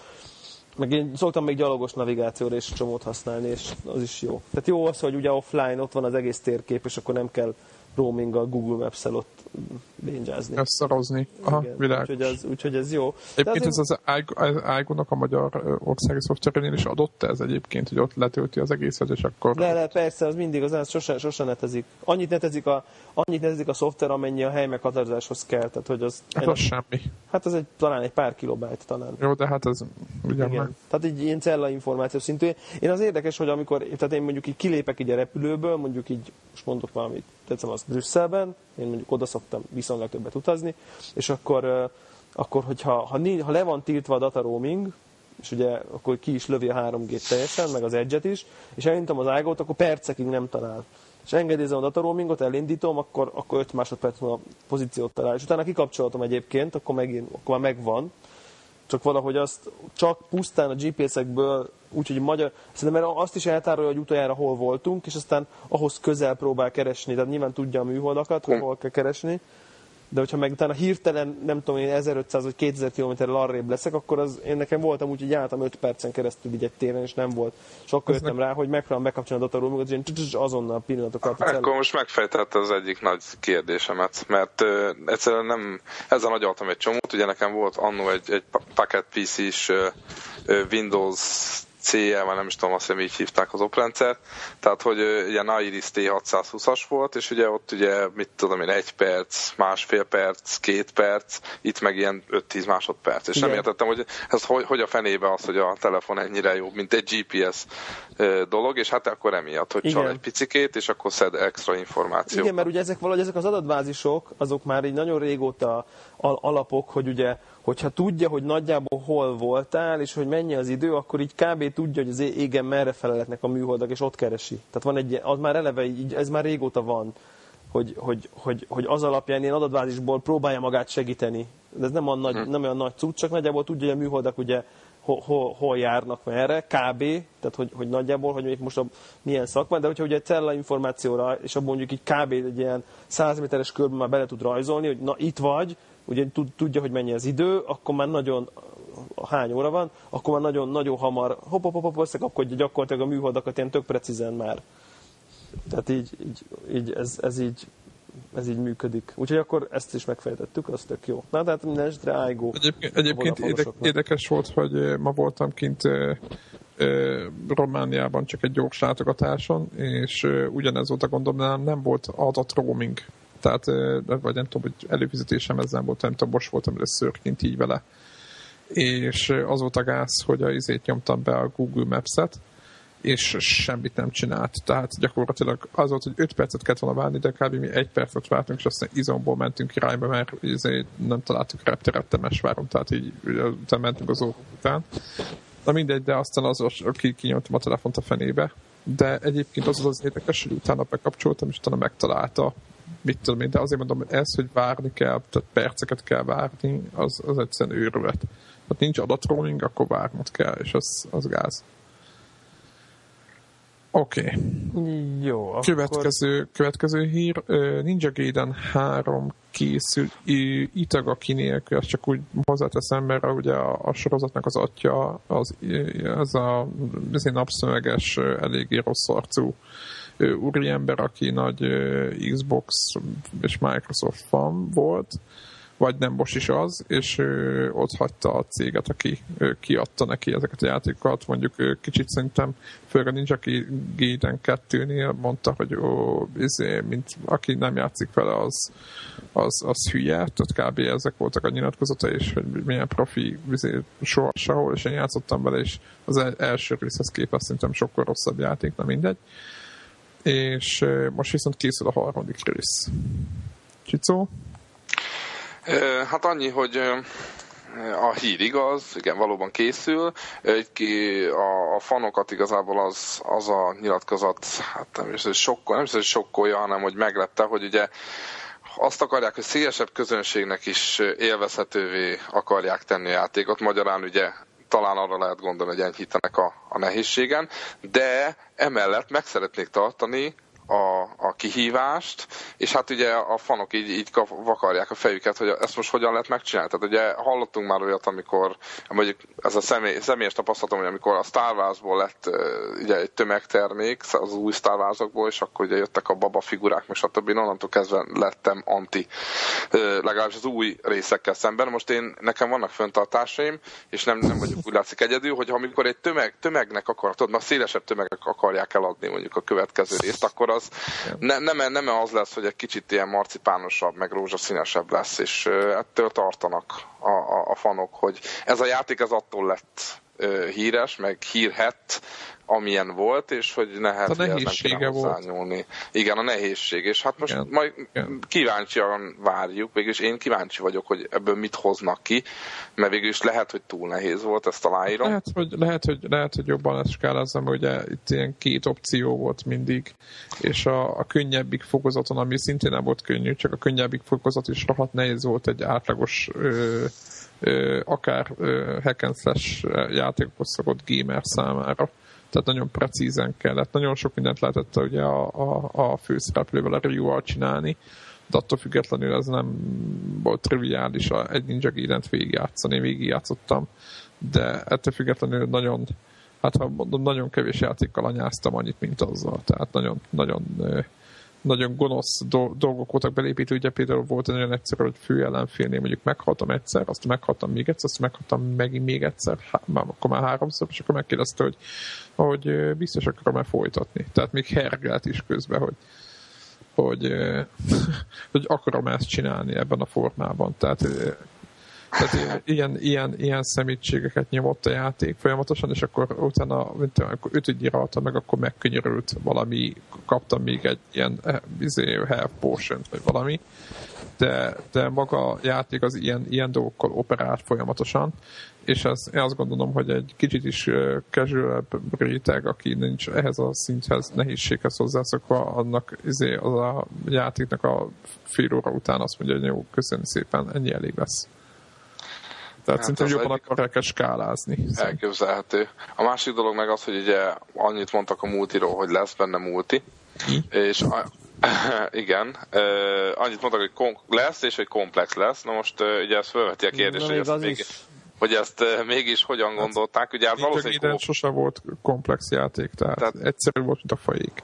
Meg én szoktam még gyalogos navigációra is csomót használni, és az is jó. Tehát jó az, hogy ugye offline ott van az egész térkép, és akkor nem kell roaminggal, Google Maps-el ott bénjázni. Összerozni. Aha, Igen, világos. úgyhogy, az, úgyhogy ez jó. Egyébként ez azért- az Igo-nak a magyar országi szoftverénél is adott ez egyébként, hogy ott letölti az egészet, és akkor... Le, le, persze, az mindig, az, sose, sose netezik. Annyit netezik, a, annyit netezik a szoftver, amennyi a hely meghatározáshoz kell. Tehát, hogy az, Hát az semmi. hát az egy, talán egy pár kilobájt talán. Jó, de hát ez ugye. Igen. Tehát így ilyen cella információ szintű. Én az érdekes, hogy amikor, tehát én mondjuk így kilépek így a repülőből, mondjuk így, most mondok valamit, tetszem az Brüsszelben, én mondjuk oda szoktam viszonylag többet utazni, és akkor, akkor hogyha ha, ha le van tiltva a data roaming, és ugye akkor ki is lövi a 3G-t teljesen, meg az edge is, és elindítom az ágot, akkor percekig nem talál. És engedélyezem a data roamingot, elindítom, akkor, akkor 5 másodperc múlva pozíciót talál. És utána kikapcsolatom egyébként, akkor megint, akkor már megvan, csak valahogy azt csak pusztán a GPS-ekből, úgyhogy magyar, szerintem mert azt is eltárolja, hogy utoljára hol voltunk, és aztán ahhoz közel próbál keresni, tehát nyilván tudja a műholdakat, hogy hol kell keresni, de hogyha meg utána hirtelen, nem tudom én, 1500 vagy 2000 kilométerrel arrébb leszek, akkor az, én nekem voltam úgy, hogy jártam 5 percen keresztül így egy téren, és nem volt. És akkor jöttem rá, hogy megpróbálom bekapcsolni a dataroomot, és én tss, azonnal pillanatok alatt. Akkor most megfejtette az egyik nagy kérdésemet, mert ö, egyszerűen nem, ezzel nagyoltam egy csomót, ugye nekem volt annó egy, egy pa- Packet PC-s Windows CE, már nem is tudom, azt hiszem így hívták az oprendszert, tehát hogy ö, ilyen Iris T620-as volt, és ugye ott ugye, mit tudom én, egy perc, másfél perc, két perc, itt meg ilyen 5-10 másodperc, és Igen. nem értettem, hogy ez hogy, hogy a fenébe az, hogy a telefon ennyire jobb, mint egy GPS dolog, és hát akkor emiatt, hogy csal Igen. egy picikét, és akkor szed extra információt. Igen, mert ugye ezek valahogy ezek az adatbázisok, azok már így nagyon régóta al- alapok, hogy ugye, hogyha tudja, hogy nagyjából hol voltál, és hogy mennyi az idő, akkor így kb. Tudja, hogy az égen merre felelhetnek a műholdak, és ott keresi. Tehát van egy, az már eleve, így, ez már régóta van, hogy, hogy, hogy, hogy az alapján ilyen adatbázisból próbálja magát segíteni. De ez nem olyan nagy, nem olyan nagy cucc, csak nagyjából tudja, hogy a műholdak ugye hol, hol, hol járnak merre, kb. Tehát, hogy, hogy nagyjából, hogy még most a, milyen szak van, de hogyha ugye egy cella információra, és abban mondjuk így kb. egy ilyen 100 méteres körben már bele tud rajzolni, hogy na itt vagy, ugye tud, tudja, hogy mennyi az idő, akkor már nagyon hány óra van, akkor már nagyon, nagyon hamar hop, hop, hop, hop összekapkodja gyakorlatilag a műholdakat ilyen tök precízen már. Tehát így, így, így ez, ez így ez így működik. Úgyhogy akkor ezt is megfejtettük, az tök jó. Na, tehát minden esetre iGo. Egyébként, egyébként érdekes volt, hogy ma voltam kint Romániában csak egy gyors látogatáson, és ugyanez volt a gondom, nem, nem volt adat roaming. Tehát, vagy nem tudom, hogy előfizetésem ezzel volt, nem tudom, most voltam először kint így vele. És az volt a gáz, hogy a izét nyomtam be a Google Maps-et, és semmit nem csinált. Tehát gyakorlatilag az volt, hogy 5 percet kellett volna várni, de kb. mi egy percet vártunk, és aztán izomból mentünk irányba, mert izé nem találtuk repteret Temesváron, tehát így mentünk az óra után. Na mindegy, de aztán az, aki kinyomtam a telefont a fenébe. De egyébként az az, az érdekes, hogy utána bekapcsoltam, és utána megtalálta mit tudom én, de azért mondom, hogy ez, hogy várni kell, tehát perceket kell várni, az, az egyszerűen őrület. Hát nincs adatroaming, akkor várnod kell, és az, az gáz. Oké. Okay. Jó, akkor... Következő, következő hír. Ninja Gaiden 3 készül Itagaki nélkül, ezt csak úgy hozzáteszem, mert ugye a, a sorozatnak az atya az, az a az napszöveges, eléggé rossz arcú úriember, aki nagy Xbox és Microsoft fan volt, vagy nem most is az, és ott hagyta a céget, aki kiadta neki ezeket a játékokat. Mondjuk kicsit szerintem, főleg a Ninja Gaiden 2-nél mondta, hogy ó, izé, mint aki nem játszik vele, az, az, az hülye, tehát kb. ezek voltak a nyilatkozata, és hogy milyen profi izé, soha sehol, és én játszottam vele, és az első részhez képest szerintem sokkal rosszabb játék, na mindegy. És most viszont készül a harmadik rész. Csicó? Hát annyi, hogy a hír igaz, igen, valóban készül. A, a fanokat igazából az, az a nyilatkozat, hát nem is, hogy sokkol, nem is, hogy sokkolja, hanem hogy meglepte, hogy ugye azt akarják, hogy szélesebb közönségnek is élvezhetővé akarják tenni a játékot. Magyarán ugye talán arra lehet gondolni, hogy enyhítenek a, a nehézségen, de emellett meg szeretnék tartani a, a kihívást, és hát ugye a fanok így, így vakarják a fejüket, hogy ezt most hogyan lehet megcsinálni. Tehát ugye hallottunk már olyat, amikor, mondjuk ez a személy, személyes tapasztalatom, hogy amikor a Star Wars-ból lett ugye egy tömegtermék, az új Star Wars-okból, és akkor ugye jöttek a baba figurák, meg stb. Onnantól kezdve lettem anti, legalábbis az új részekkel szemben. Most én, nekem vannak föntartásaim, és nem, nem vagyok úgy látszik egyedül, hogy amikor egy tömeg, tömegnek akar, tudod, na szélesebb tömegek akarják eladni mondjuk a következő részt, akkor az ne, nem, nem az lesz, hogy egy kicsit ilyen marcipánosabb, meg rózsaszínesebb lesz, és ettől tartanak a, a, a fanok, hogy ez a játék ez attól lett híres, meg hírhet, amilyen volt, és hogy nehez a nehézsége volt. Igen, a nehézség, és hát most Igen. majd Igen. kíváncsian várjuk, végülis én kíváncsi vagyok, hogy ebből mit hoznak ki, mert végülis lehet, hogy túl nehéz volt, ezt aláírom. Lehet, hogy, lehet, hogy, lehet, hogy jobban lesz skálázom, ugye itt ilyen két opció volt mindig, és a, a könnyebbik fokozaton, ami szintén nem volt könnyű, csak a könnyebbik fokozat is rohadt nehéz volt egy átlagos ö, akár hack and slash játékokhoz szokott gamer számára. Tehát nagyon precízen kellett. Nagyon sok mindent lehetett ugye a, a, a főszereplővel, a Ryu-val csinálni, de attól függetlenül ez nem volt triviális a egy Ninja Gaiden-t végigjátszani, végigjátszottam, de ettől függetlenül nagyon hát ha mondom, nagyon kevés játékkal anyáztam annyit, mint azzal. Tehát nagyon, nagyon nagyon gonosz do- dolgok voltak belépítő, ugye például volt egy olyan egyszerű, hogy fő ellenfélnél mondjuk meghaltam egyszer, azt meghaltam még egyszer, azt meghaltam megint még egyszer, há- már, akkor már háromszor, és akkor megkérdezte, hogy, hogy biztos akarom-e folytatni. Tehát még hergelt is közben, hogy hogy, hogy akarom ezt csinálni ebben a formában. Tehát tehát ilyen, ilyen, ilyen szemítségeket nyomott a játék folyamatosan, és akkor utána, mint amikor ötödjére adta meg, akkor megkönyörült valami, kaptam még egy ilyen eh, izé, health potion vagy valami, de, de maga a játék az ilyen, ilyen dolgokkal operált folyamatosan, és ez, én azt gondolom, hogy egy kicsit is casual réteg, aki nincs ehhez a szinthez, nehézséghez hozzászokva, annak izé, az a játéknak a fél óra után azt mondja, hogy jó, köszönöm szépen, ennyi elég lesz. Tehát hát szerintem jobban egyik... akarják skálázni. Elképzelhető. A másik dolog meg az, hogy ugye annyit mondtak a multiról, hogy lesz benne multi, Ki? és a, igen, uh, annyit mondtak, hogy kom- lesz, és hogy komplex lesz. Na most uh, ugye ez felveti a kérdést, hogy ezt, még, hogy ezt uh, mégis hogyan hát, gondolták. Ugye hát valószínűleg... Kom- sose volt komplex játék, tehát, tehát egyszerű volt, mint a fajék.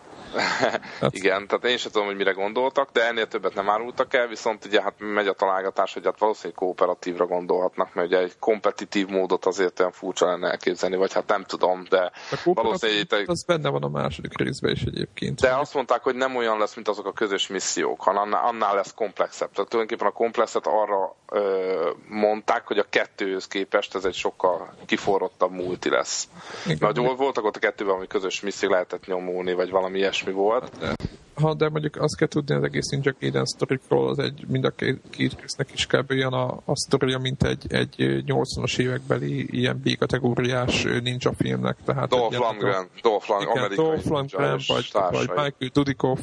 Hát. Igen, tehát én sem tudom, hogy mire gondoltak, de ennél többet nem árultak el, viszont ugye hát megy a találgatás, hogy hát valószínűleg kooperatívra gondolhatnak, mert ugye egy kompetitív módot azért olyan furcsa lenne elképzelni, vagy hát nem tudom, de valószínűleg... Itt... Az benne van a második részben is egyébként. De azt mondták, hogy nem olyan lesz, mint azok a közös missziók, hanem annál, lesz komplexebb. Tehát tulajdonképpen a komplexet arra ö, mondták, hogy a kettőhöz képest ez egy sokkal kiforrottabb multi lesz. Igen. Mert voltak ott a kettőben, ami közös misszió lehetett nyomulni, vagy valami ilyesmi volt. De, ha, de mondjuk azt kell tudni az egész Ninja Gaiden sztorikról, az egy, mind a két, két résznek is kb. olyan a, a sztoria, mint egy, egy 80-as évekbeli ilyen B-kategóriás ninja filmnek. Tehát Dolph Lundgren, Dolph Lundgren, Dolph Lundgren vagy, vagy Michael Dudikoff,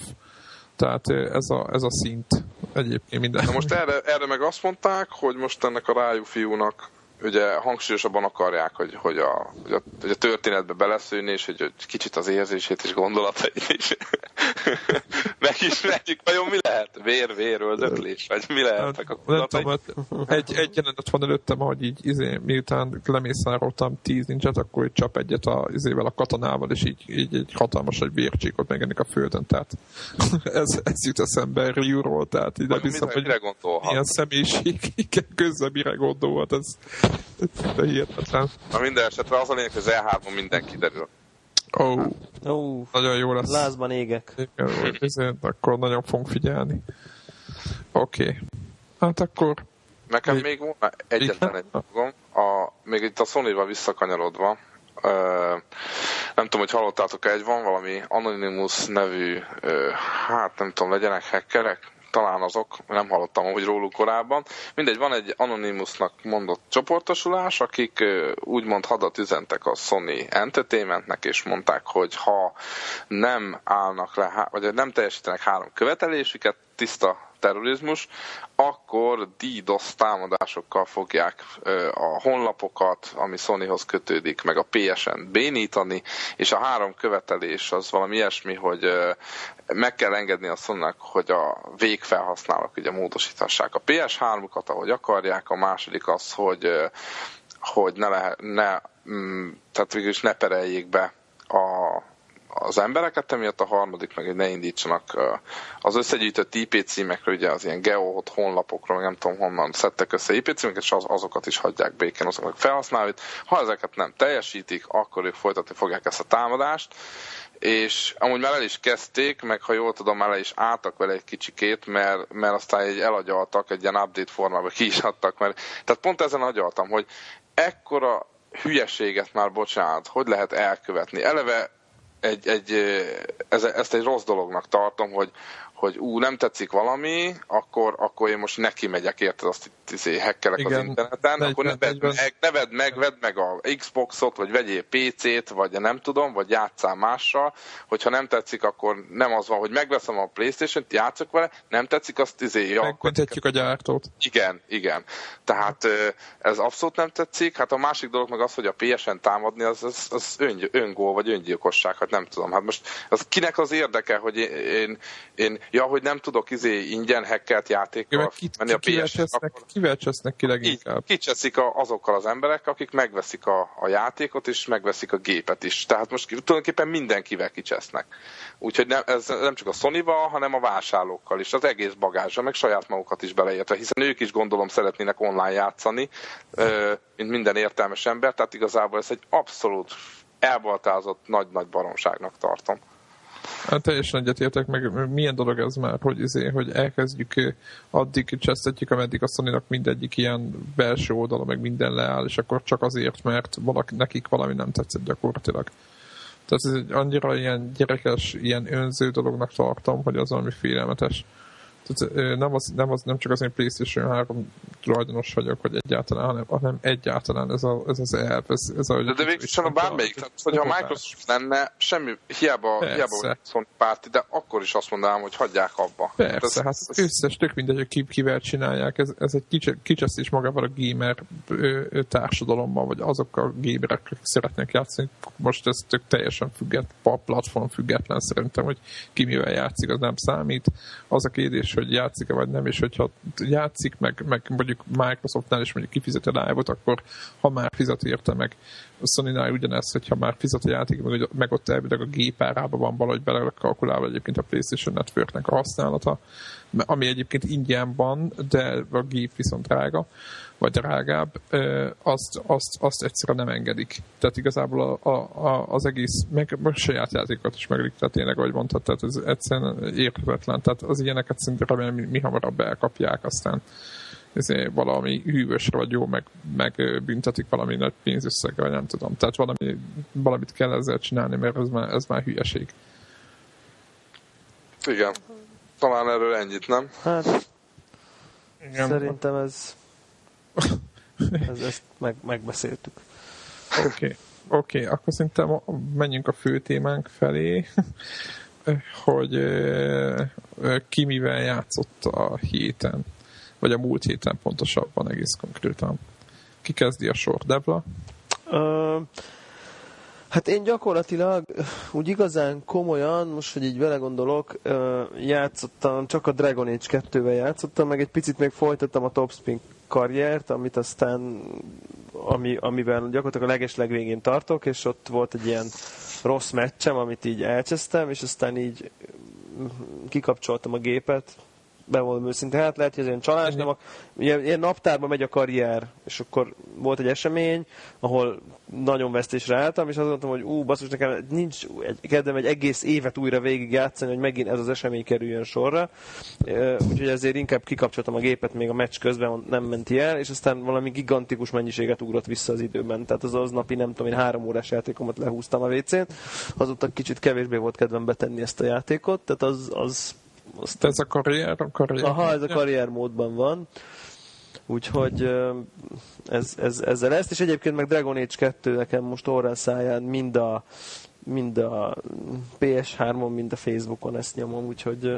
tehát ez a, ez a szint egyébként minden. Na most erre, erre meg azt mondták, hogy most ennek a rájú fiúnak ugye hangsúlyosabban akarják, hogy, hogy, a, hogy, a, hogy a történetbe beleszűnni, és hogy, hogy kicsit az érzését és gondolatait is megismerjük. Vajon mi lehet? Vér, vér, öldöklés? Vagy mi lehetnek a gondolatai? egy, egy jelenet van előttem, hogy így izé, miután lemészároltam tíz nincset, akkor így csap egyet a, izével a katonával, és így, így egy hatalmas egy vércsíkot megennek a földön. Tehát ez, ez jut eszembe Ryu-ról, tehát nem hiszem, hogy milyen személyiség, igen, közben mire gondolhat, ez de hihetetlen. Na minden esetre az a lényeg, hogy az E3-on minden kiderül. Ó, oh. oh. nagyon jó lesz. Lázban égek. Igen, ezért akkor nagyon fogunk figyelni. Oké. Okay. Hát akkor... Nekem még volna egyetlen egy dolgom. A, még itt a Sony-val visszakanyarodva, Uh, nem tudom, hogy hallottátok-e, egy van valami Anonymous nevű, uh, hát nem tudom, legyenek hackerek, talán azok, nem hallottam hogy róluk korábban. Mindegy, van egy Anonymousnak mondott csoportosulás, akik úgymond hadat üzentek a Sony Entertainmentnek, és mondták, hogy ha nem állnak le, vagy nem teljesítenek három követelésüket, tiszta terrorizmus, akkor DDoS támadásokkal fogják a honlapokat, ami Sonyhoz kötődik, meg a PSN bénítani, és a három követelés az valami ilyesmi, hogy meg kell engedni a sony hogy a végfelhasználók ugye módosíthassák a PS3-ukat, ahogy akarják, a második az, hogy hogy ne, lehet, ne mm, tehát végülis ne pereljék be a az embereket, emiatt a harmadik meg, hogy ne indítsanak az összegyűjtött IP címekről, ugye az ilyen geohot honlapokról, nem tudom honnan szedtek össze IP címeket, és az, azokat is hagyják békén azoknak felhasználóit. Ha ezeket nem teljesítik, akkor ők folytatni fogják ezt a támadást, és amúgy már el is kezdték, meg ha jól tudom, már el is álltak vele egy kicsikét, mert, mert aztán egy elagyaltak, egy ilyen update formában ki is adtak, mert, tehát pont ezen agyaltam, hogy ekkora hülyeséget már bocsánat, hogy lehet elkövetni. Eleve egy, egy, ez, ezt egy rossz dolognak tartom, hogy, hogy ú, nem tetszik valami, akkor, akkor én most neki megyek, érted, azt izé, hekkelek Igen, az interneten, akkor ne vedd meg, ne vedd meg, vedd meg a Xboxot, vagy vegyél PC-t, vagy nem tudom, vagy játszál mással, hogyha nem tetszik, akkor nem az van, hogy megveszem a Playstation-t, játszok vele, nem tetszik, azt izé, ja, Megköthetjük a gyártót. Igen, igen. Tehát ez abszolút nem tetszik. Hát a másik dolog meg az, hogy a PSN támadni, az, az, az ön, öngól, vagy öngyilkosság, hát nem tudom. Hát most az kinek az érdeke, hogy én, én, én ja, hogy nem tudok izé ingyen hackelt játékkal kit, menni a ps akkor... Kivel csesznek ki leginkább? Így, kicseszik a, azokkal az emberek, akik megveszik a, a játékot, és megveszik a gépet is. Tehát most tulajdonképpen mindenkivel kicsesznek. Úgyhogy nem, ez nem csak a sony hanem a vásárlókkal is, az egész bagázsa, meg saját magukat is beleértve, hiszen ők is gondolom szeretnének online játszani, mint minden értelmes ember, tehát igazából ez egy abszolút elbaltázott nagy-nagy baromságnak tartom. Hát teljesen egyetértek, meg milyen dolog ez már, hogy, izé, hogy elkezdjük, addig csesztetjük, ameddig a sony mindegyik ilyen belső oldala, meg minden leáll, és akkor csak azért, mert valaki, nekik valami nem tetszett gyakorlatilag. Tehát ez egy annyira ilyen gyerekes, ilyen önző dolognak tartom, hogy az valami félelmetes. Tehát, nem, az, nem, az, nem csak az én PlayStation 3 tulajdonos vagyok, hogy egyáltalán, hanem, hanem egyáltalán ez, a, ez az elv. Ez, ez a, de de a bármelyik, tehát hogyha a Microsoft lenne, semmi, hiába, Persze. hiába Sony párti, de akkor is azt mondanám, hogy hagyják abba. Persze, hát ez, összes, tök mindegy, hogy ki, kivel csinálják, ez, ez egy kicsit is magával a gamer társadalommal, vagy azokkal a gamerek, akik szeretnek játszani. Most ez tök teljesen függet, platform független szerintem, hogy ki mivel játszik, az nem számít. Az a kérdés, hogy játszik-e vagy nem, és hogyha játszik, meg, meg mondjuk Microsoftnál is mondjuk kifizeti a live akkor ha már fizet érte meg. A sony ugyanez, hogyha már fizet a játék, meg, meg ott elvileg a gépárában van valahogy belekalkulálva egyébként a PlayStation Networknek a használata, ami egyébként ingyen van, de a gép viszont drága, vagy drágább, azt, azt, azt egyszerűen nem engedik. Tehát igazából a, a, az egész, meg a saját játékokat is megedik, tehát tényleg, ahogy mondtad, tehát ez egyszerűen érthetetlen. Tehát az ilyeneket szinte remélem, mi, mi hamarabb elkapják, aztán ezért valami hűvösre vagy jó, meg, meg büntetik valami nagy pénzösszegre, vagy nem tudom. Tehát valami, valamit kell ezzel csinálni, mert ez már, ez már hülyeség. Igen. Talán erről ennyit, nem? Hát, Igen. szerintem ez, ez ezt meg, megbeszéltük. Oké, okay. oké, okay. akkor szerintem menjünk a fő témánk felé, hogy ki mivel játszott a héten vagy a múlt héten pontosabban egész konkrétan. Ki kezdi a sor, Debla? Uh, hát én gyakorlatilag úgy igazán komolyan, most, hogy így vele gondolok, játszottam, csak a Dragon Age 2-vel játszottam, meg egy picit még folytattam a Topspin karriert, amit aztán ami, amiben gyakorlatilag a leges legvégén tartok, és ott volt egy ilyen rossz meccsem, amit így elcsesztem, és aztán így kikapcsoltam a gépet, bevallom őszintén, hát lehet, hogy ez ilyen csalás, de ilyen, ilyen naptárban megy a karrier, és akkor volt egy esemény, ahol nagyon vesztésre álltam, és azt mondtam, hogy ú, basszus, nekem nincs egy, kedvem egy egész évet újra végig játszani, hogy megint ez az esemény kerüljön sorra. Úgyhogy ezért inkább kikapcsoltam a gépet még a meccs közben, nem menti el, és aztán valami gigantikus mennyiséget ugrott vissza az időben. Tehát az az napi, nem tudom, én három órás játékomat lehúztam a WC-n. Azóta kicsit kevésbé volt kedvem betenni ezt a játékot, tehát az, az aztán... Ez a karrier, a karrier? Aha, ez a karrier módban van. Úgyhogy ez, ez, ezzel ezt, és egyébként meg Dragon Age 2 nekem most órán száján mind a, mind a PS3-on, mind a Facebookon ezt nyomom, úgyhogy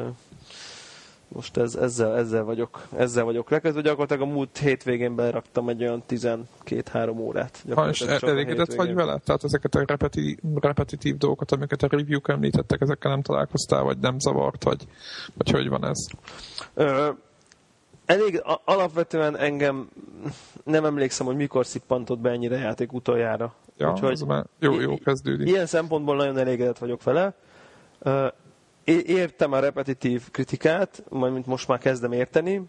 most ez, ezzel, ezzel, vagyok, ezzel vagyok lekezdve. Gyakorlatilag a múlt hétvégén beraktam egy olyan 12-3 órát. Ha, és elégedett vagy vele? Tehát ezeket a repeti, repetitív dolgokat, amiket a review-k említettek, ezekkel nem találkoztál, vagy nem zavart, vagy, vagy hogy van ez? Ö, elég alapvetően engem nem emlékszem, hogy mikor szippantott be ennyire játék utoljára. Ja, Úgyhogy már jó, jó kezdődik. Ilyen szempontból nagyon elégedett vagyok vele értem a repetitív kritikát, majd most már kezdem érteni.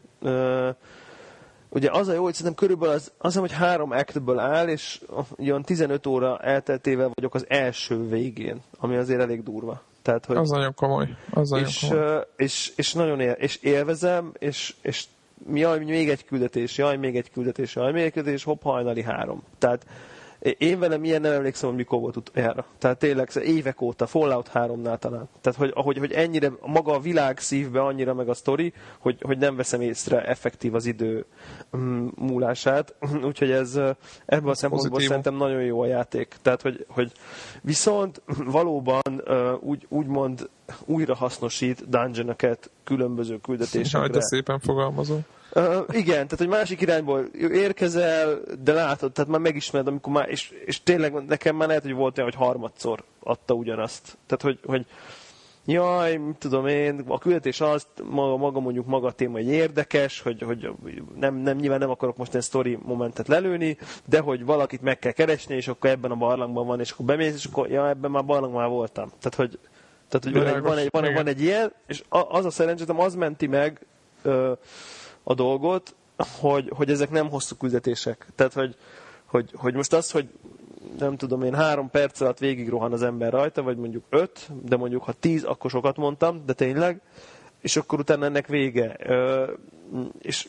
Ugye az a jó, hogy szerintem körülbelül az, az hogy három actből áll, és olyan 15 óra elteltével vagyok az első végén, ami azért elég durva. Tehát, hogy az nagyon komoly. Az nagyon és, komoly. És, és, nagyon él, és élvezem, és, és jaj, még egy küldetés, jaj, még egy küldetés, jaj, még egy küldetés, hopp, hajnali három. Tehát én velem ilyen nem emlékszem, hogy mikor volt utoljára. Tehát tényleg évek óta, Fallout 3-nál talán. Tehát, hogy, ahogy, hogy ennyire maga a világ szívbe annyira meg a sztori, hogy, hogy nem veszem észre effektív az idő mm, múlását. Úgyhogy ez ebből a szempontból Pozitív. szerintem nagyon jó a játék. Tehát, hogy, hogy viszont valóban úgy, úgymond újra hasznosít dungeonokat különböző küldetésekre. Jaj, de szépen fogalmazom. Uh, igen, tehát hogy másik irányból érkezel, de látod, tehát már megismered, amikor már, és, és tényleg nekem már lehet, hogy volt olyan, hogy harmadszor adta ugyanazt. Tehát, hogy, hogy jaj, mit tudom én, a küldetés az, maga, maga mondjuk maga a téma egy érdekes, hogy, hogy nem, nem, nyilván nem akarok most egy story momentet lelőni, de hogy valakit meg kell keresni, és akkor ebben a barlangban van, és akkor bemész, és akkor ja, ebben már barlangban már voltam. Tehát, hogy, tehát, hogy van, egy, van, egy, van, egy, van egy ilyen, és az a szerencsém, az menti meg ö, a dolgot, hogy, hogy ezek nem hosszú küldetések. Tehát, hogy, hogy, hogy most az, hogy nem tudom én, három perc alatt végig rohan az ember rajta, vagy mondjuk öt, de mondjuk ha tíz, akkor sokat mondtam, de tényleg, és akkor utána ennek vége. Ö, és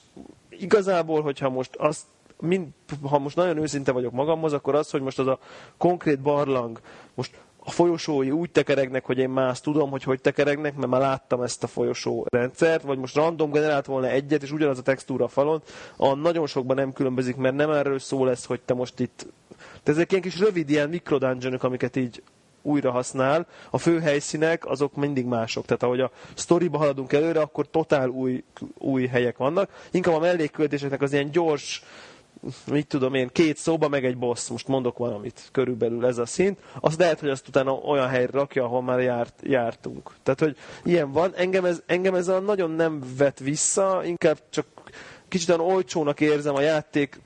igazából, hogyha most azt mind, ha most nagyon őszinte vagyok magamhoz, akkor az, hogy most az a konkrét barlang, most a folyosói úgy tekeregnek, hogy én azt tudom, hogy hogy tekeregnek, mert már láttam ezt a folyosó rendszert, vagy most random generált volna egyet, és ugyanaz a textúra a falon, a nagyon sokban nem különbözik, mert nem erről szó lesz, hogy te most itt... De ezek ilyen kis rövid ilyen mikrodungeonok, amiket így újra használ. A fő helyszínek azok mindig mások. Tehát ahogy a sztoriba haladunk előre, akkor totál új, új helyek vannak. Inkább a mellékköltéseknek az ilyen gyors, mit tudom én, két szóba, meg egy boss, most mondok valamit, körülbelül ez a szint, az lehet, hogy azt utána olyan helyre rakja, ahol már járt, jártunk. Tehát, hogy ilyen van, engem ez, engem ez a nagyon nem vet vissza, inkább csak kicsit olyan olcsónak érzem a játék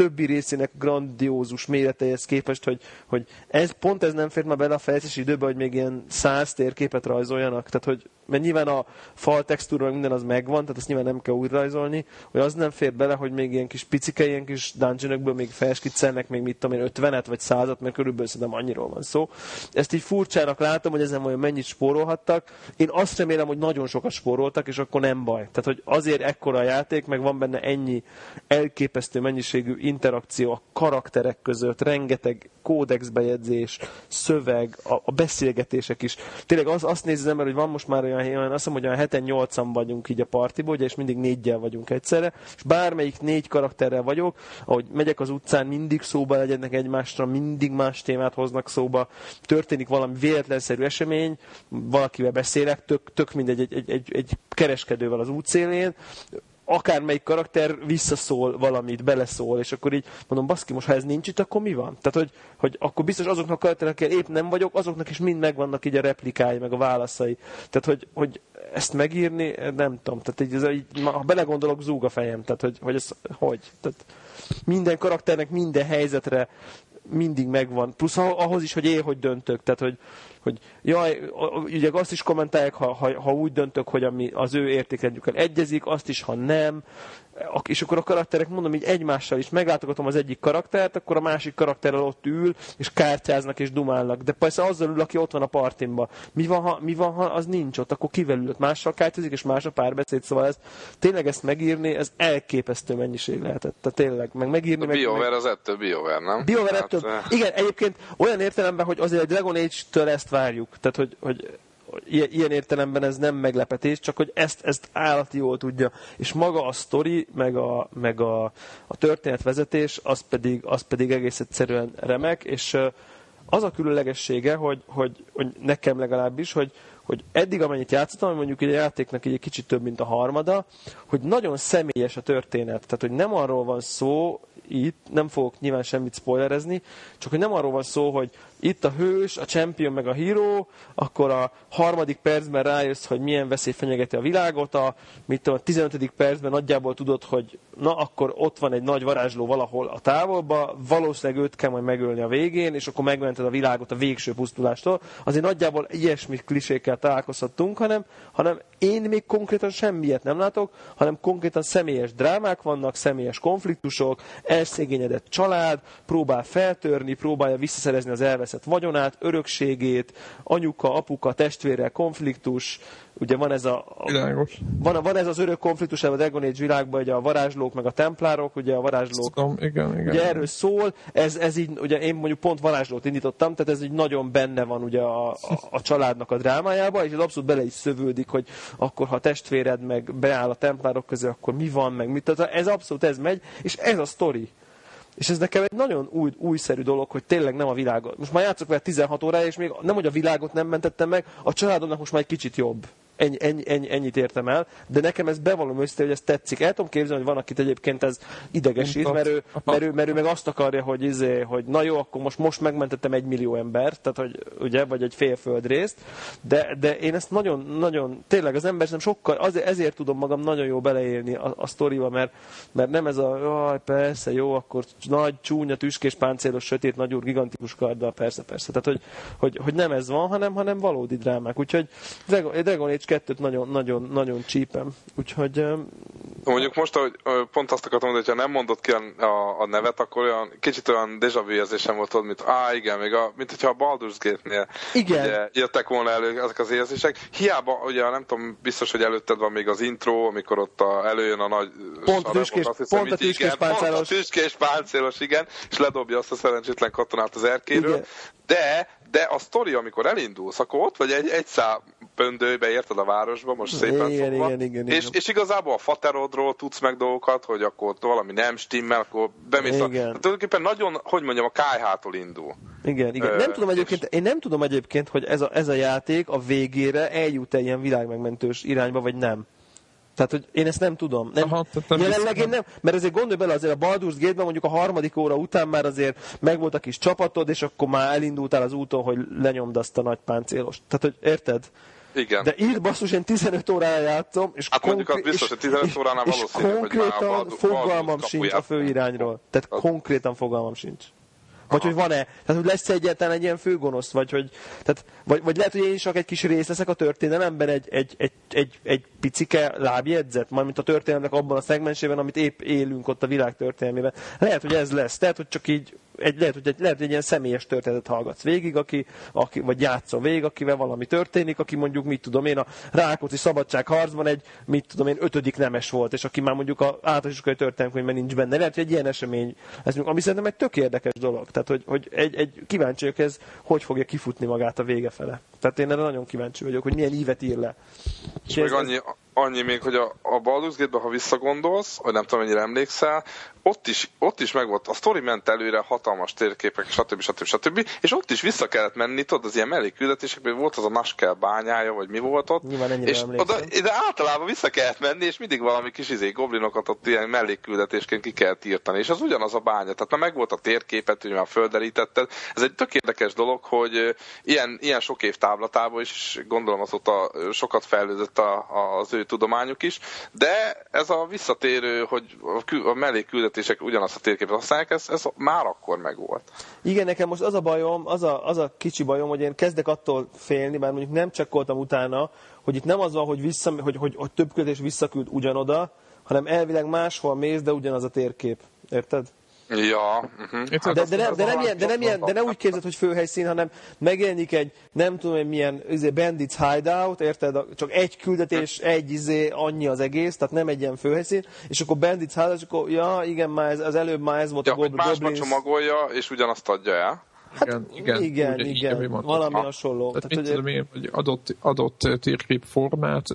többi részének grandiózus méreteihez képest, hogy, hogy ez, pont ez nem fér már bele a fejlesztési időbe, hogy még ilyen száz térképet rajzoljanak. Tehát, hogy mert nyilván a fal textúra minden az megvan, tehát ezt nyilván nem kell úgy rajzolni, hogy az nem fér bele, hogy még ilyen kis picike, ilyen kis dungeonokból még felskiccelnek még mit tudom én, 50-et vagy 100 mert körülbelül szerintem annyiról van szó. Ezt így furcsának látom, hogy ezen olyan mennyit spórolhattak. Én azt remélem, hogy nagyon sokat spóroltak, és akkor nem baj. Tehát, hogy azért ekkora a játék, meg van benne ennyi elképesztő mennyiségű interakció a karakterek között, rengeteg kódexbejegyzés, szöveg, a, a beszélgetések is. Tényleg az, azt nézi az ember, hogy van most már olyan, olyan azt mondom, hogy olyan heten nyolcan vagyunk így a partiból, ugye, és mindig négyel vagyunk egyszerre, és bármelyik négy karakterrel vagyok, ahogy megyek az utcán, mindig szóba legyenek egymásra, mindig más témát hoznak szóba, történik valami véletlenszerű esemény, valakivel beszélek, tök, tök mindegy, egy, egy, egy, egy kereskedővel az útszélén, akármelyik karakter visszaszól valamit, beleszól, és akkor így mondom, baszki, most ha ez nincs itt, akkor mi van? Tehát, hogy, hogy akkor biztos azoknak a karakterekkel épp nem vagyok, azoknak is mind megvannak így a replikái, meg a válaszai. Tehát, hogy, hogy ezt megírni, nem tudom. Tehát így, ez, így, ha belegondolok, zúg a fejem. Tehát, hogy, hogy ez hogy? Tehát minden karakternek minden helyzetre mindig megvan. Plusz ahhoz is, hogy én hogy döntök. Tehát, hogy, hogy jaj, ugye azt is kommentálják, ha, ha, ha úgy döntök, hogy ami az ő értékrendjükkel egyezik, azt is, ha nem és akkor a karakterek, mondom, így egymással is meglátogatom az egyik karaktert, akkor a másik karakterrel ott ül, és kártyáznak és dumálnak. De persze azzal ül, aki ott van a partimba. Mi van, ha, mi van, ha az nincs ott, akkor kivel ülött? Mással kártyázik, és más a párbeszéd, szóval ez, tényleg ezt megírni, ez elképesztő mennyiség lehetett. Tehát tényleg, meg megírni. A meg, BioWare meg... az ettől BioWare, nem? BioWare hát, ettől. Hát, Igen, egyébként olyan értelemben, hogy azért a Dragon Age-től ezt várjuk. Tehát, hogy, hogy ilyen értelemben ez nem meglepetés, csak hogy ezt, ezt állati jól tudja. És maga a sztori, meg a, meg a, a történetvezetés, az pedig, az pedig egész egyszerűen remek, és az a különlegessége, hogy, hogy, hogy nekem legalábbis, hogy, hogy eddig amennyit játszottam, mondjuk egy játéknak egy kicsit több, mint a harmada, hogy nagyon személyes a történet. Tehát, hogy nem arról van szó, itt, nem fogok nyilván semmit spoilerezni, csak hogy nem arról van szó, hogy itt a hős, a champion meg a híró, akkor a harmadik percben rájössz, hogy milyen veszély fenyegeti a világot, a, mit tudom, a 15. percben nagyjából tudod, hogy na akkor ott van egy nagy varázsló valahol a távolba, valószínűleg őt kell majd megölni a végén, és akkor megmented a világot a végső pusztulástól. Azért nagyjából ilyesmi klisékkel találkozhattunk, hanem, hanem én még konkrétan semmiet nem látok, hanem konkrétan személyes drámák vannak, személyes konfliktusok, elszégényedett család, próbál feltörni, próbálja visszaszerezni az elveszett vagyonát, örökségét, anyuka, apuka, testvérrel konfliktus, ugye van ez a, van, van ez az örök konfliktus a Dragon Age világban, ugye a varázslók meg a templárok, ugye a varázslók, Tudom, igen, igen. ugye erről szól, ez, ez így, ugye én mondjuk pont varázslót indítottam, tehát ez így nagyon benne van ugye a, a, a családnak a drámájába, és ez abszolút bele is szövődik, hogy akkor ha testvéred meg beáll a templárok közé, akkor mi van, meg mit, tehát ez abszolút ez megy, és ez a sztori. És ez nekem egy nagyon új, újszerű dolog, hogy tényleg nem a világot. Most már játszok vele 16 órája, és még nem, hogy a világot nem mentettem meg, a családomnak most már egy kicsit jobb ennyi, ennyi, ennyi, ennyit értem el, de nekem ez bevallom össze, hogy ez tetszik. El tudom képzelni, hogy van, akit egyébként ez idegesít, mert ő, mert, ő, mert ő meg azt akarja, hogy, izé, hogy na jó, akkor most, most megmentettem egy millió embert, tehát hogy ugye, vagy egy fél földrészt, de, de én ezt nagyon, nagyon, tényleg az ember nem sokkal, azért, ezért tudom magam nagyon jó beleélni a, a sztoriba, mert, mert nem ez a, jaj, persze, jó, akkor nagy, csúnya, tüskés, páncélos, sötét, nagyúr, gigantikus karddal, persze, persze. Tehát, hogy, hogy, hogy nem ez van, hanem, hanem valódi drámák. Úgyhogy Dragon Age kettőt nagyon, nagyon, nagyon csípem. Úgyhogy... Mondjuk most, hogy pont azt akartam mondani, hogy ha nem mondott ki a, a, a nevet, akkor olyan kicsit olyan déjà vu érzésem volt, mint á, igen, még a, mint hogyha a Baldur's Gate-nél igen. Ugye, jöttek volna elő ezek az érzések. Hiába, ugye nem tudom, biztos, hogy előtted van még az intro, amikor ott a, előjön a nagy pont a tüskés, hiszem, pont a tüskés páncélos. Pont a tüskés páncélos, igen, és ledobja azt a szerencsétlen katonát az erkéről. Igen. De de a sztori, amikor elindulsz, akkor ott vagy egy, egy szám pöndőbe, érted a városba, most szépen igen, fogva. Igen, igen, és, igen. és igazából a faterodról tudsz meg dolgokat, hogy akkor ott valami nem stimmel, akkor bemész igen. a... Tehát tulajdonképpen nagyon, hogy mondjam, a kájhától indul. Igen, igen. Nem tudom egyébként, én nem tudom egyébként, hogy ez a, ez a játék a végére eljut-e ilyen világmegmentős irányba, vagy nem. Tehát, hogy én ezt nem tudom. Nem, Aha, nem jelenleg én nem, mert azért gondolj bele, azért a Baldur's Gate-ben mondjuk a harmadik óra után már azért megvolt a kis csapatod, és akkor már elindultál az úton, hogy lenyomd azt a nagy páncélost. Tehát, hogy érted? Igen. De itt basszus, én 15 órára játszom, és, hát mondjuk az biztos, hogy 15 óránál és, valószínű, és konkrétan fogalmam sincs a főirányról. Tehát az... konkrétan fogalmam sincs. Vagy hogy van-e, tehát hogy lesz egyáltalán egy ilyen főgonosz, vagy hogy, tehát, vagy, vagy lehet, hogy én is csak egy kis rész leszek a történelemben, egy, egy, egy, egy, egy picike lábjegyzet, majd mint a történelemnek abban a szegmensében, amit épp élünk ott a világ történelmében. Lehet, hogy ez lesz, tehát, hogy csak így egy, lehet, hogy egy, lehet, hogy egy ilyen személyes történetet hallgatsz végig, aki, aki, vagy játszol végig, akivel valami történik, aki mondjuk, mit tudom én, a Rákóczi szabadságharcban egy, mit tudom én, ötödik nemes volt, és aki már mondjuk a általános iskolai történelmkönyvben nincs benne. Lehet, hogy egy ilyen esemény, ez, ami szerintem egy tök érdekes dolog. Tehát, hogy, hogy egy, egy kíváncsi vagyok, ez hogy fogja kifutni magát a vége fele. Tehát én erre nagyon kíváncsi vagyok, hogy milyen ívet ír le. És, és még annyi, annyi még, hogy a, a Baldur's Gate-be, ha visszagondolsz, vagy nem tudom, mennyire emlékszel, ott is, ott is megvolt, a sztori ment előre, hatalmas térképek, stb. stb. stb. És ott is vissza kellett menni, tudod, az ilyen mellékküldetésekben volt az a Naskel bányája, vagy mi volt ott. Nyilván és oda, de általában vissza kellett menni, és mindig valami kis izé, goblinokat ott ilyen mellékküldetésként ki kellett írtani. És az ugyanaz a bánya. Tehát már megvolt a térképet, hogy már földerítetted. Ez egy tök érdekes dolog, hogy ilyen, ilyen sok év táblatában is, gondolom azóta sokat fejlődött a, a, az ő tudományuk is, de ez a visszatérő, hogy a mellékküldetések ugyanazt a térképet használják, ez, ez már akkor megvolt. Igen, nekem most az a bajom, az a, az a kicsi bajom, hogy én kezdek attól félni, mert mondjuk nem csekkoltam utána, hogy itt nem az van, hogy, vissza, hogy, hogy, hogy több küldés visszaküld ugyanoda, hanem elvileg máshol mész, de ugyanaz a térkép. Érted? Ja. Uh-huh. De, de, nem, de, nem ilyen, de, nem ilyen, de nem úgy képzeld, hogy főhelyszín, hanem megjelenik egy, nem tudom én milyen izé, Bandits Hideout, érted? Csak egy küldetés, egy izé, annyi az egész, tehát nem egy ilyen főhelyszín, és akkor Bandits Hideout, és akkor, ja, igen, már ez, az előbb már ez volt ja, a Goblins. Másba csomagolja, és ugyanazt adja el. Hát, igen, igen, igen, úgy, igen igen valami ha. hasonló. Tehát, Tehát mit tudom én, hogy adott, adott térkép formát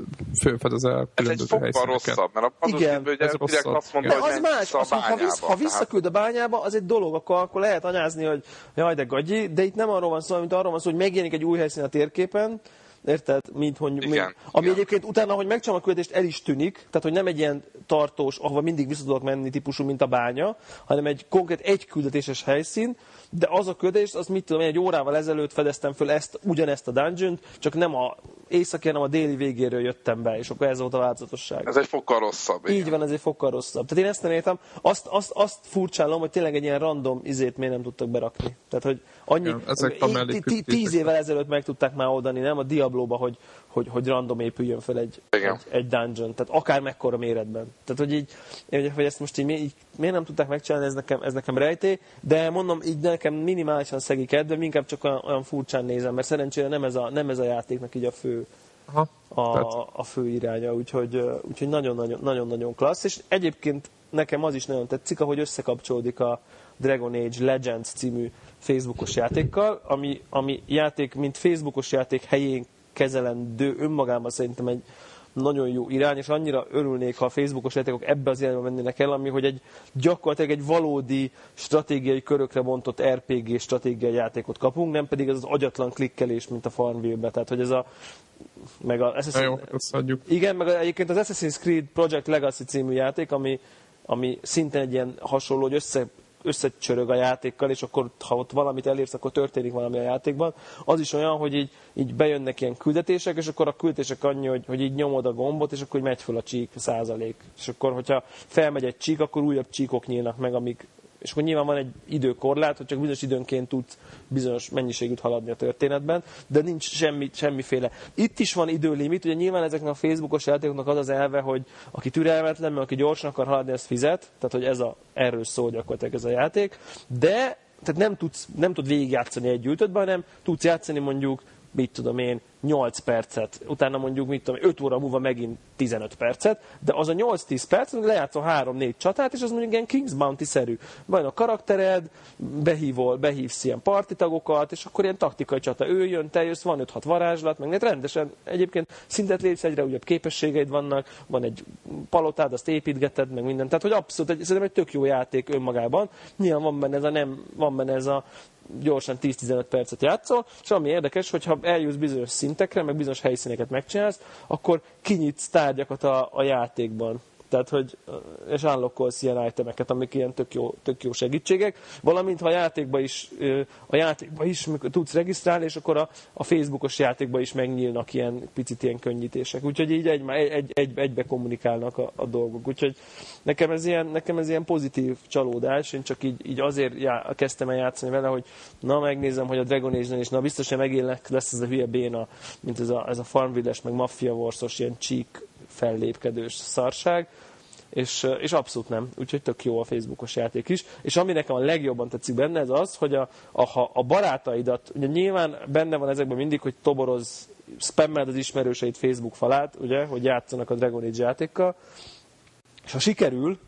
fölfedezel különböző helyszíneket. Ez egy rosszabb, mert az igen, ugye ez rosszabb. azt mondta, De hogy az más, az, ha, visz, ha visszaküld a bányába, az egy dolog, akkor, akkor lehet anyázni, hogy jaj, de gagyi, de itt nem arról van szó, mint arról van szó, hogy megjelenik egy új helyszín a térképen, érted? Mint, hogy, igen, mint, ami igen. egyébként utána, hogy megcsinálom a küldetést, el is tűnik, tehát hogy nem egy ilyen tartós, ahova mindig vissza tudok menni típusú, mint a bánya, hanem egy konkrét egy küldetéses helyszín, de az a ködés, az mit tudom, én egy órával ezelőtt fedeztem föl ezt, ugyanezt a dungeon csak nem a északi, hanem a déli végéről jöttem be, és akkor ez volt a változatosság. Ez egy fokkal rosszabb. Így van, ez egy fokkal rosszabb. Tehát én ezt nem értem. Azt, azt, azt furcsálom, hogy tényleg egy ilyen random izét miért nem tudtak berakni. Tehát, hogy annyi, ja, ezek a tíz évvel ezelőtt meg tudták már oldani, nem? A Diablo-ba, hogy hogy, hogy random épüljön fel egy, egy, egy dungeon, tehát akár mekkora méretben. Tehát, hogy így, hogy ezt most így, így miért nem tudták megcsinálni, ez nekem, ez nekem rejté, de mondom, így nekem minimálisan szegi kedve, inkább csak olyan, olyan furcsán nézem, mert szerencsére nem ez a, nem ez a játéknak így a fő, Aha, a, a fő iránya, úgyhogy, úgyhogy nagyon-nagyon klassz, és egyébként nekem az is nagyon tetszik, ahogy összekapcsolódik a Dragon Age Legends című Facebookos játékkal, ami, ami játék, mint Facebookos játék helyén kezelendő önmagában szerintem egy nagyon jó irány, és annyira örülnék, ha a Facebookos játékok ebbe az irányba mennének el, ami hogy egy gyakorlatilag egy valódi stratégiai körökre bontott RPG stratégiai játékot kapunk, nem pedig ez az agyatlan klikkelés, mint a Farmville-be. Tehát, hogy ez a meg a Assassin's... Jó, adjuk. Igen, meg egyébként az Assassin's Creed Project Legacy című játék, ami, ami szintén egy ilyen hasonló, hogy össze összecsörög a játékkal, és akkor ha ott valamit elérsz, akkor történik valami a játékban. Az is olyan, hogy így, így bejönnek ilyen küldetések, és akkor a küldetések annyi, hogy, hogy így nyomod a gombot, és akkor megy föl a csík százalék. És akkor, hogyha felmegy egy csík, akkor újabb csíkok nyílnak meg, amik és akkor nyilván van egy időkorlát, hogy csak bizonyos időnként tudsz bizonyos mennyiségűt haladni a történetben, de nincs semmi, semmiféle. Itt is van időlimit, ugye nyilván ezeknek a Facebookos játékoknak az az elve, hogy aki türelmetlen, mert aki gyorsan akar haladni, az fizet, tehát hogy ez a, erről szól gyakorlatilag ez a játék, de tehát nem tudsz, nem tud végigjátszani egy gyűjtöttben, hanem tudsz játszani mondjuk, mit tudom én, 8 percet, utána mondjuk, mit tudom, 5 óra múlva megint 15 percet, de az a 8-10 perc, lejátszol 3-4 csatát, és az mondjuk ilyen King's Bounty-szerű. Van a karaktered, behívol, behívsz ilyen partitagokat, és akkor ilyen taktikai csata. Ő jön, te jössz, van 5-6 varázslat, meg rendesen egyébként szintet lépsz, egyre újabb képességeid vannak, van egy palotád, azt építgeted, meg minden. Tehát, hogy abszolút, egy, szerintem egy tök jó játék önmagában. Nyilván van benne ez a nem, van benne ez a gyorsan 10-15 percet játszol, és ami érdekes, hogyha eljussz bizonyos szintekre, meg bizonyos helyszíneket megcsinálsz, akkor kinyitsz tárgyakat a, a játékban. Tehát hogy és unlockolsz ilyen itemeket, amik ilyen tök jó, tök jó segítségek, valamint ha a játékba is, a játékba is tudsz regisztrálni, és akkor a, a Facebookos játékba is megnyílnak ilyen picit ilyen könnyítések. Úgyhogy így egy, egy, egy, egybe kommunikálnak a, a dolgok. Úgyhogy nekem ez ilyen, nekem ez ilyen pozitív csalódás, én csak így, így azért já, kezdtem el játszani vele, hogy na megnézem, hogy a Dragon Age-nél is, na biztosan megélnek lesz ez a hülye béna, mint ez a, ez a Farmville-es, meg Mafia Wars-os ilyen csík fellépkedős szarság, és, és abszolút nem, úgyhogy tök jó a Facebookos játék is. És ami nekem a legjobban tetszik benne, ez az, hogy a, a, a barátaidat, ugye nyilván benne van ezekben mindig, hogy toboroz, spammeld az ismerőseit Facebook falát, ugye, hogy játszanak a Dragon Age játékkal, és ha sikerül,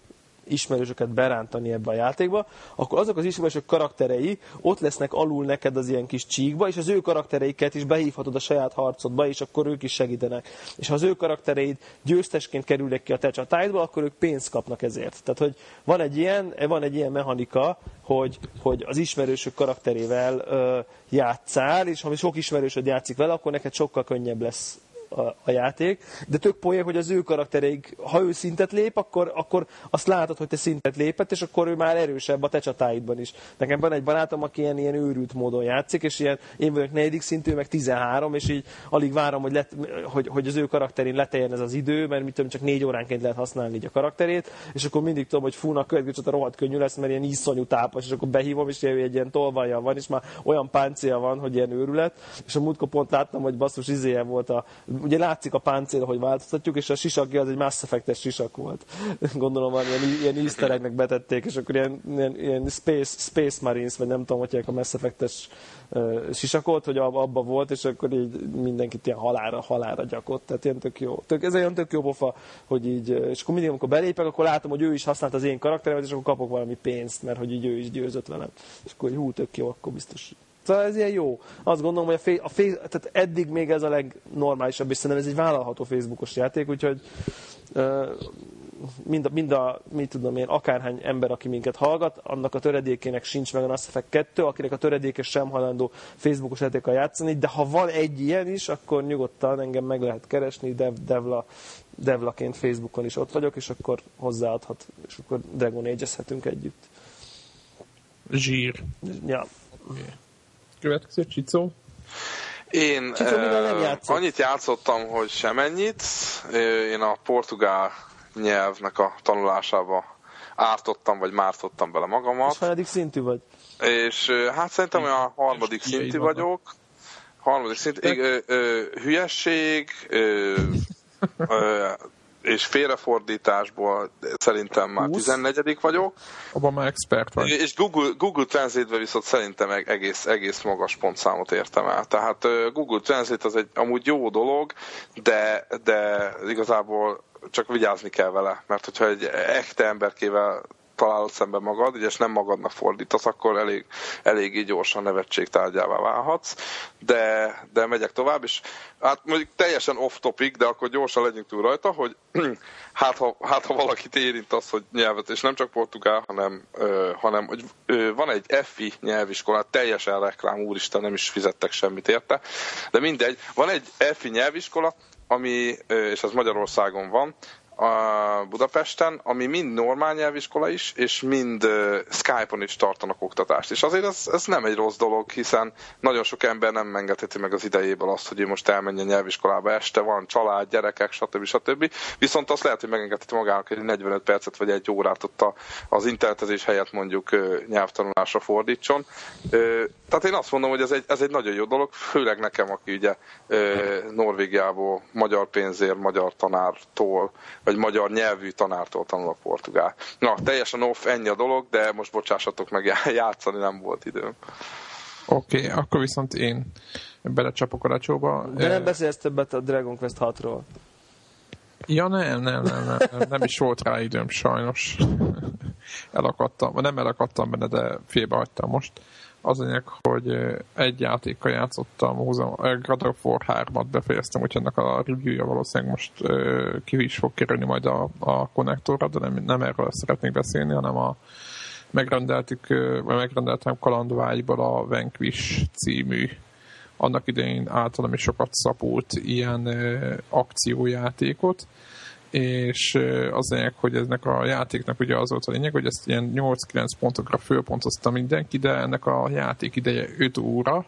ismerősöket berántani ebbe a játékba, akkor azok az ismerősök karakterei ott lesznek alul neked az ilyen kis csíkba, és az ő karaktereiket is behívhatod a saját harcodba, és akkor ők is segítenek. És ha az ő karaktereid győztesként kerülnek ki a te csatáidba, akkor ők pénzt kapnak ezért. Tehát, hogy van egy ilyen, van egy ilyen mechanika, hogy, hogy az ismerősök karakterével ö, játszál, és ha sok ismerősöd játszik vele, akkor neked sokkal könnyebb lesz a, a játék, de tök poén, hogy az ő karaktereik, ha ő szintet lép, akkor, akkor azt látod, hogy te szintet lépett, és akkor ő már erősebb a te csatáidban is. Nekem van egy barátom, aki ilyen, ilyen őrült módon játszik, és ilyen, én vagyok negyedik szintű, meg 13, és így alig várom, hogy, let, hogy, hogy az ő karakterén leteljen ez az idő, mert mit tudom, csak négy óránként lehet használni így a karakterét, és akkor mindig tudom, hogy fúna a következő csata rohadt könnyű lesz, mert ilyen iszonyú tápas, és akkor behívom, és egy ilyen tolvaja van, és már olyan páncél van, hogy ilyen őrület, és a múltkor pont láttam, hogy basszus izéje volt a ugye látszik a páncél, hogy változtatjuk, és a sisakja az egy Mass effect sisak volt. Gondolom van ilyen, ilyen easter betették, és akkor ilyen, ilyen, ilyen Space, Space Marines, vagy nem tudom, hogy a Mass effect uh, sisakot, hogy abba volt, és akkor így mindenkit ilyen halára, halára gyakott. Tehát ilyen tök jó. Tök, ez olyan tök jó pofa, hogy így, és akkor mindig, amikor belépek, akkor látom, hogy ő is használt az én karakteremet, és akkor kapok valami pénzt, mert hogy így ő is győzött velem. És akkor hú, tök jó, akkor biztos Szóval ez ilyen jó. Azt gondolom, hogy a, fe, a fe, tehát eddig még ez a legnormálisabb, és szerintem ez egy vállalható Facebookos játék, úgyhogy uh, mind a, mind a, mit tudom én, akárhány ember, aki minket hallgat, annak a töredékének sincs meg a Mass Effect 2, akinek a töredéke sem hajlandó Facebookos játékkal játszani, de ha van egy ilyen is, akkor nyugodtan engem meg lehet keresni, Dev, Devla, Devlaként Facebookon is ott vagyok, és akkor hozzáadhat, és akkor Dragon age együtt. Zsír. Ja. Okay. Következő Csicó. Én Csicó, uh, annyit játszottam, hogy semennyit. Én a portugál nyelvnek a tanulásába ártottam, vagy mártottam bele magamat. És hanyadik szintű vagy? És hát szerintem olyan harmadik szintű vagyok. Harmadik szintű. Hülyesség, és félrefordításból szerintem már 14 vagyok. Abban már expert vagy. És Google, Google Translate-be viszont szerintem egész, egész magas pontszámot értem el. Tehát Google Translate az egy amúgy jó dolog, de, de igazából csak vigyázni kell vele, mert hogyha egy echte emberkével találod szembe magad, és nem magadnak fordítasz, akkor elég, eléggé gyorsan nevetség tárgyává válhatsz, de, de megyek tovább, és hát mondjuk teljesen off-topic, de akkor gyorsan legyünk túl rajta, hogy hát ha, hát ha valakit érint az, hogy nyelvet, és nem csak portugál, hanem, ö, hanem hogy ö, van egy FI nyelviskola, teljesen reklám, úristen, nem is fizettek semmit érte, de mindegy, van egy FI nyelviskola, ami, és ez Magyarországon van, a Budapesten, ami mind normál nyelviskola is, és mind Skype-on is tartanak oktatást. És azért ez, ez nem egy rossz dolog, hiszen nagyon sok ember nem engedheti meg az idejéből azt, hogy ő most elmenjen nyelviskolába este, van család, gyerekek, stb. stb. Viszont azt lehet, hogy megengedheti magának egy 45 percet vagy egy órát ott a, az internetezés helyett mondjuk uh, nyelvtanulásra fordítson. Tehát én azt mondom, hogy ez egy, ez egy nagyon jó dolog, főleg nekem, aki ugye Norvégiából magyar pénzért, magyar tanártól vagy magyar nyelvű tanártól tanul a portugál. Na, teljesen off, ennyi a dolog, de most bocsássatok meg, játszani nem volt időm. Oké, okay, akkor viszont én belecsapok a lecsóba. De nem beszélsz többet a Dragon Quest 6-ról. Ja, nem, nem, nem, nem, nem is volt rá időm, sajnos. Elakadtam, nem elakadtam benne, de félbehagytam most. Az lényeg, hogy egy játékkal játszottam, a God of War 3-at befejeztem, úgyhogy ennek a review valószínűleg most ki is fog kerülni majd a, a konnektorra, de nem, nem erről szeretnék beszélni, hanem a megrendeltük, vagy megrendeltem kalandvágyból a Vanquish című annak idején általam is sokat szapult ilyen akciójátékot, és az lényeg, hogy eznek a játéknak ugye az volt a lényeg, hogy ezt ilyen 8-9 pontokra fölpontozta mindenki, de ennek a játék ideje 5 óra,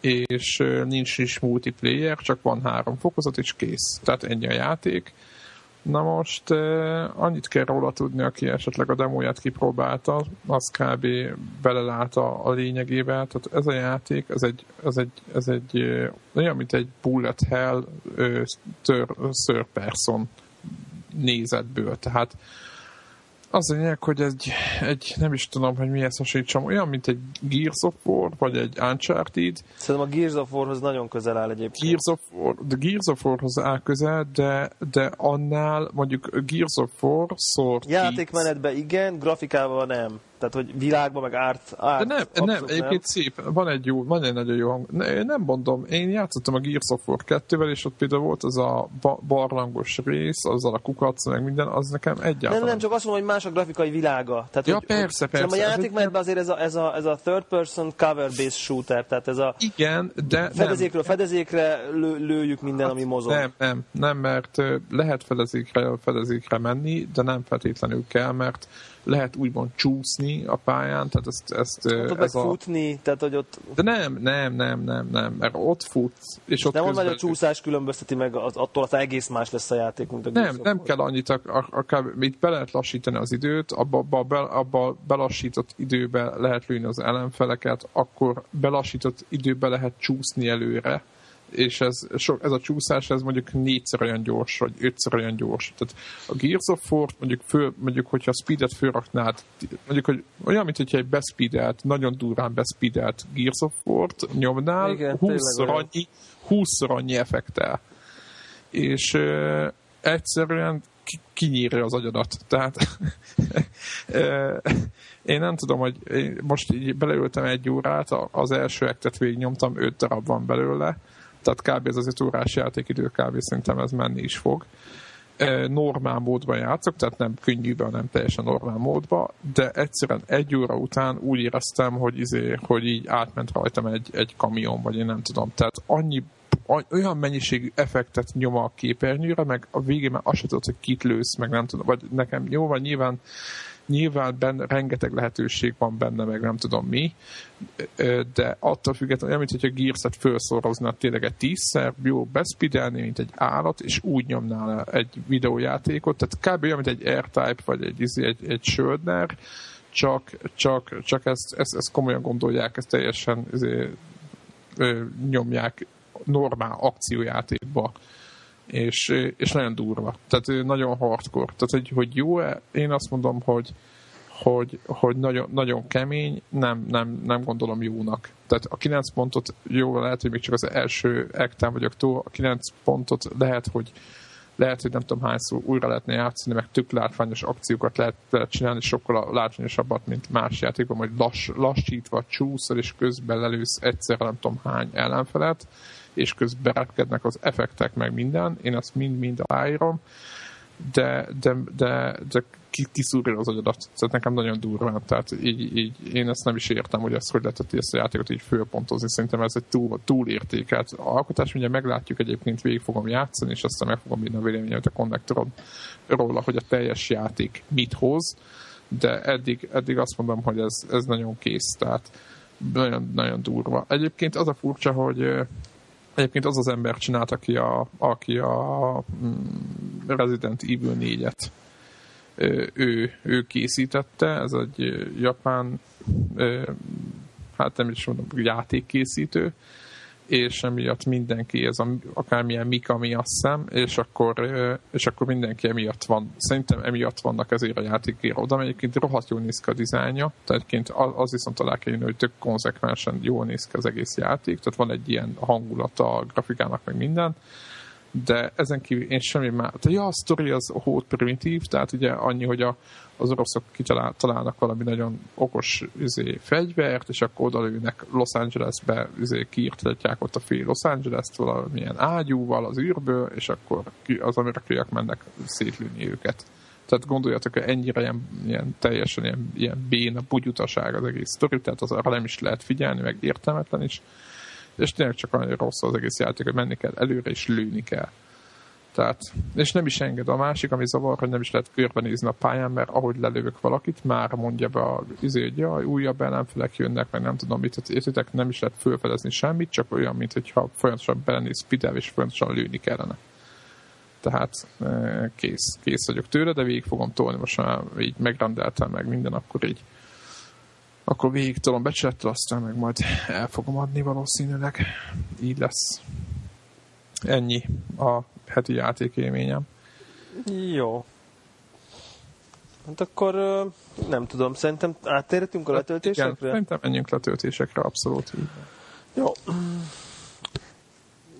és nincs is multiplayer, csak van három fokozat, és kész. Tehát ennyi a játék. Na most annyit kell róla tudni, aki esetleg a demóját kipróbálta, az kb. belelát a, a lényegébe. Tehát ez a játék, ez egy, ez egy, ez egy olyan, mint egy bullet hell third person nézetből. Tehát az a lényeg, hogy egy, egy, nem is tudom, hogy mihez hasonlítsam, olyan, mint egy Gears of War, vagy egy Uncharted. Szerintem a Gears of Warhoz nagyon közel áll egyébként. Gears of War, de Gears of Warhoz áll közel, de, de annál mondjuk Gears of War, Sword Játékmenetben igen, grafikával nem. Tehát, hogy világban, meg árt, árt De nem, nem, egyébként nem. szép, van egy jó, van egy nagyon jó hang. Ne, nem mondom, én játszottam a Gears of War 2-vel, és ott például volt az a ba- barlangos rész, azzal a kukac, meg minden, az nekem egyáltalán. Nem, nem, csak azt mondom, hogy más a grafikai világa. Tehát, ja, hogy, persze, hogy, persze. A játékmenetben azért ez a, ez, a, ez a third person cover-based shooter, tehát ez a Igen, de fedezékről nem. fedezékre lő, lőjük minden, hát, ami mozog. Nem, nem, nem, mert lehet fedezékre, fedezékre menni, de nem feltétlenül kell, mert lehet úgymond csúszni a pályán, tehát ezt... ezt ott ez a... futni, tehát hogy ott... De nem, nem, nem, nem, nem, mert ott futsz, és ott Nem közben... a csúszás különbözteti meg, az, attól az egész más lesz a játék, mint a Nem, nem kell annyit, akár itt be lehet lassítani az időt, abba, abba, abba belassított időbe lehet lőni az ellenfeleket, akkor belassított időbe lehet csúszni előre, és ez, sok, ez a csúszás, ez mondjuk négyszer olyan gyors, vagy ötször olyan gyors. Tehát a Gears of War, mondjuk, föl, mondjuk hogyha a speedet fölraknád, mondjuk, hogy olyan, mint hogyha egy bespeedelt, nagyon durván bespeedelt Gears of War-t nyomnál, Igen, 20-szor annyi, 20 annyi effektel. És uh, egyszerűen kinyírja az agyadat. Tehát én nem tudom, hogy most így beleültem egy órát, az első ektet végignyomtam, öt darab van belőle, tehát kb. ez az 5 órás játékidő, kb. szerintem ez menni is fog. Normál módban játszok, tehát nem könnyűben, nem teljesen normál módban, de egyszerűen egy óra után úgy éreztem, hogy, izé, hogy így átment rajtam egy, egy kamion, vagy én nem tudom. Tehát annyi olyan mennyiségű effektet nyom a képernyőre, meg a végén már azt sem tudod, hogy kit lősz, meg nem tudom, vagy nekem jó, vagy nyilván Nyilván benne, rengeteg lehetőség van benne, meg nem tudom mi, de attól függetlenül, mint hogyha Gears-et felszorozná tényleg egy tízszer, jó beszpidelni, mint egy állat, és úgy nyomnál egy videójátékot, tehát kb. olyan, mint egy R-Type, vagy egy, egy, egy, egy Schöldner, csak, csak, csak ezt, ezt, ezt komolyan gondolják, ezt teljesen ezért, ö, nyomják normál akciójátékba és, és nagyon durva. Tehát nagyon hardcore. Tehát, hogy, hogy jó-e, én azt mondom, hogy, hogy, hogy nagyon, nagyon kemény, nem, nem, nem gondolom jónak. Tehát a 9 pontot jó, lehet, hogy még csak az első ektán vagyok túl, a 9 pontot lehet, hogy lehet, hogy nem tudom hányszor újra lehetne játszani, meg tök látványos akciókat lehet, lehet csinálni, sokkal látványosabbat, mint más játékban, hogy lass, lassítva csúszol, és közben lelősz egyszer nem tudom hány ellenfelet, és közben repkednek az effektek, meg minden, én azt mind-mind aláírom, de, de, de, de kiszúrja az agyadat. Tehát nekem nagyon durván. Tehát így, így, én ezt nem is értem, hogy ezt hogy lehetett ezt a játékot így fölpontozni. Szerintem ez egy túl, túlértékelt alkotás. Ugye meglátjuk egyébként, végig fogom játszani, és aztán meg fogom írni a véleményemet a konnektoron róla, hogy a teljes játék mit hoz. De eddig, eddig azt mondom, hogy ez, ez nagyon kész. Tehát nagyon, nagyon durva. Egyébként az a furcsa, hogy Egyébként az az ember csinált, aki a, aki a mm, Resident Evil 4-et ő, ő készítette, ez egy japán hát nem is mondom, játékkészítő, és emiatt mindenki, ez a, akármilyen Mikami azt hiszem, és akkor, és akkor mindenki emiatt van, szerintem emiatt vannak ezért a játékért oda, egyébként rohadt jól néz ki a dizájnja, tehát egyébként az viszont alá kell jönni, hogy tök konzekvensen jól néz ki az egész játék, tehát van egy ilyen hangulata a grafikának, meg minden, de ezen kívül én semmi már... Tehát ja, a sztori az hót primitív, tehát ugye annyi, hogy a, az oroszok kitalálnak valami nagyon okos üzé, fegyvert, és akkor odalőnek Los Angelesbe, üzé, kiirtatják ott a fél Los Angeles-t valamilyen ágyúval az űrből, és akkor az amerikaiak mennek szétlőni őket. Tehát gondoljatok, hogy ennyire ilyen, ilyen teljesen ilyen, ilyen béna, bugyutaság az egész sztori, tehát az arra nem is lehet figyelni, meg értelmetlen is és tényleg csak olyan rossz az egész játék, hogy menni kell előre és lőni kell. Tehát, és nem is enged a másik, ami zavar, hogy nem is lehet körbenézni a pályán, mert ahogy lelövök valakit, már mondja be a izé, hogy jaj, újabb ellenfelek jönnek, meg nem tudom mit, értitek, nem is lehet fölfedezni semmit, csak olyan, mint hogyha folyamatosan belenéz Spidel, és folyamatosan lőni kellene. Tehát e, kész, kész vagyok tőle, de végig fogom tolni, most már így megrendeltem meg minden, akkor így akkor végig tolom becsettel, aztán meg majd el fogom adni valószínűleg. Így lesz. Ennyi a heti játékélményem. Jó. Hát akkor nem tudom, szerintem áttérhetünk a hát letöltésekre? Igen, szerintem menjünk letöltésekre, abszolút így. Jó.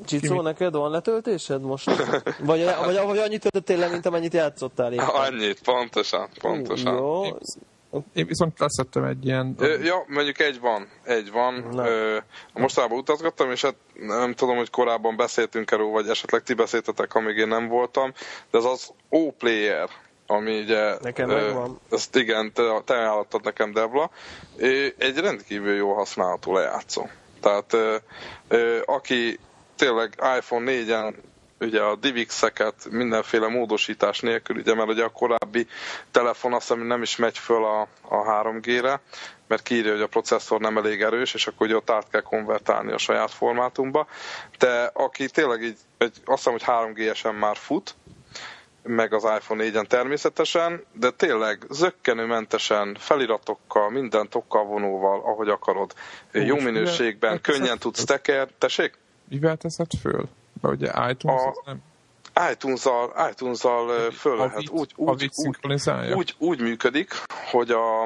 Csicó, neked van letöltésed most? Vagy, vagy, vagy annyit töltöttél le, mint amennyit játszottál éppen? Annyit, pontosan, pontosan. Jó. Én viszont leszettem egy ilyen... Ö, ja, mondjuk egy van, egy van. Ö, mostanában utazgattam, és hát nem tudom, hogy korábban beszéltünk erről, vagy esetleg ti beszéltetek, amíg én nem voltam, de ez az O-Player, ami ugye... Nekem ö, megvan. Ezt igen, te, te ajánlottad nekem, Devla. Egy rendkívül jó használható lejátszó. Tehát ö, ö, aki tényleg iPhone 4-en ugye a DivX-eket mindenféle módosítás nélkül, ugye, mert ugye a korábbi telefon azt hiszem nem is megy föl a, a 3G-re, mert kiírja, hogy a processzor nem elég erős, és akkor ugye ott át kell konvertálni a saját formátumba. De aki tényleg így, egy, azt hiszem, hogy 3G-esen már fut, meg az iPhone 4-en természetesen, de tényleg zöggenőmentesen, feliratokkal, minden tokkal vonóval, ahogy akarod, jó minőségben, könnyen tudsz teker. Tessék? Mivel teszed föl? Mert ugye iTunes a, nem... iTunes-al, iTunes-al föl lehet. Úgy, úgy, úgy, úgy, úgy működik, hogy a,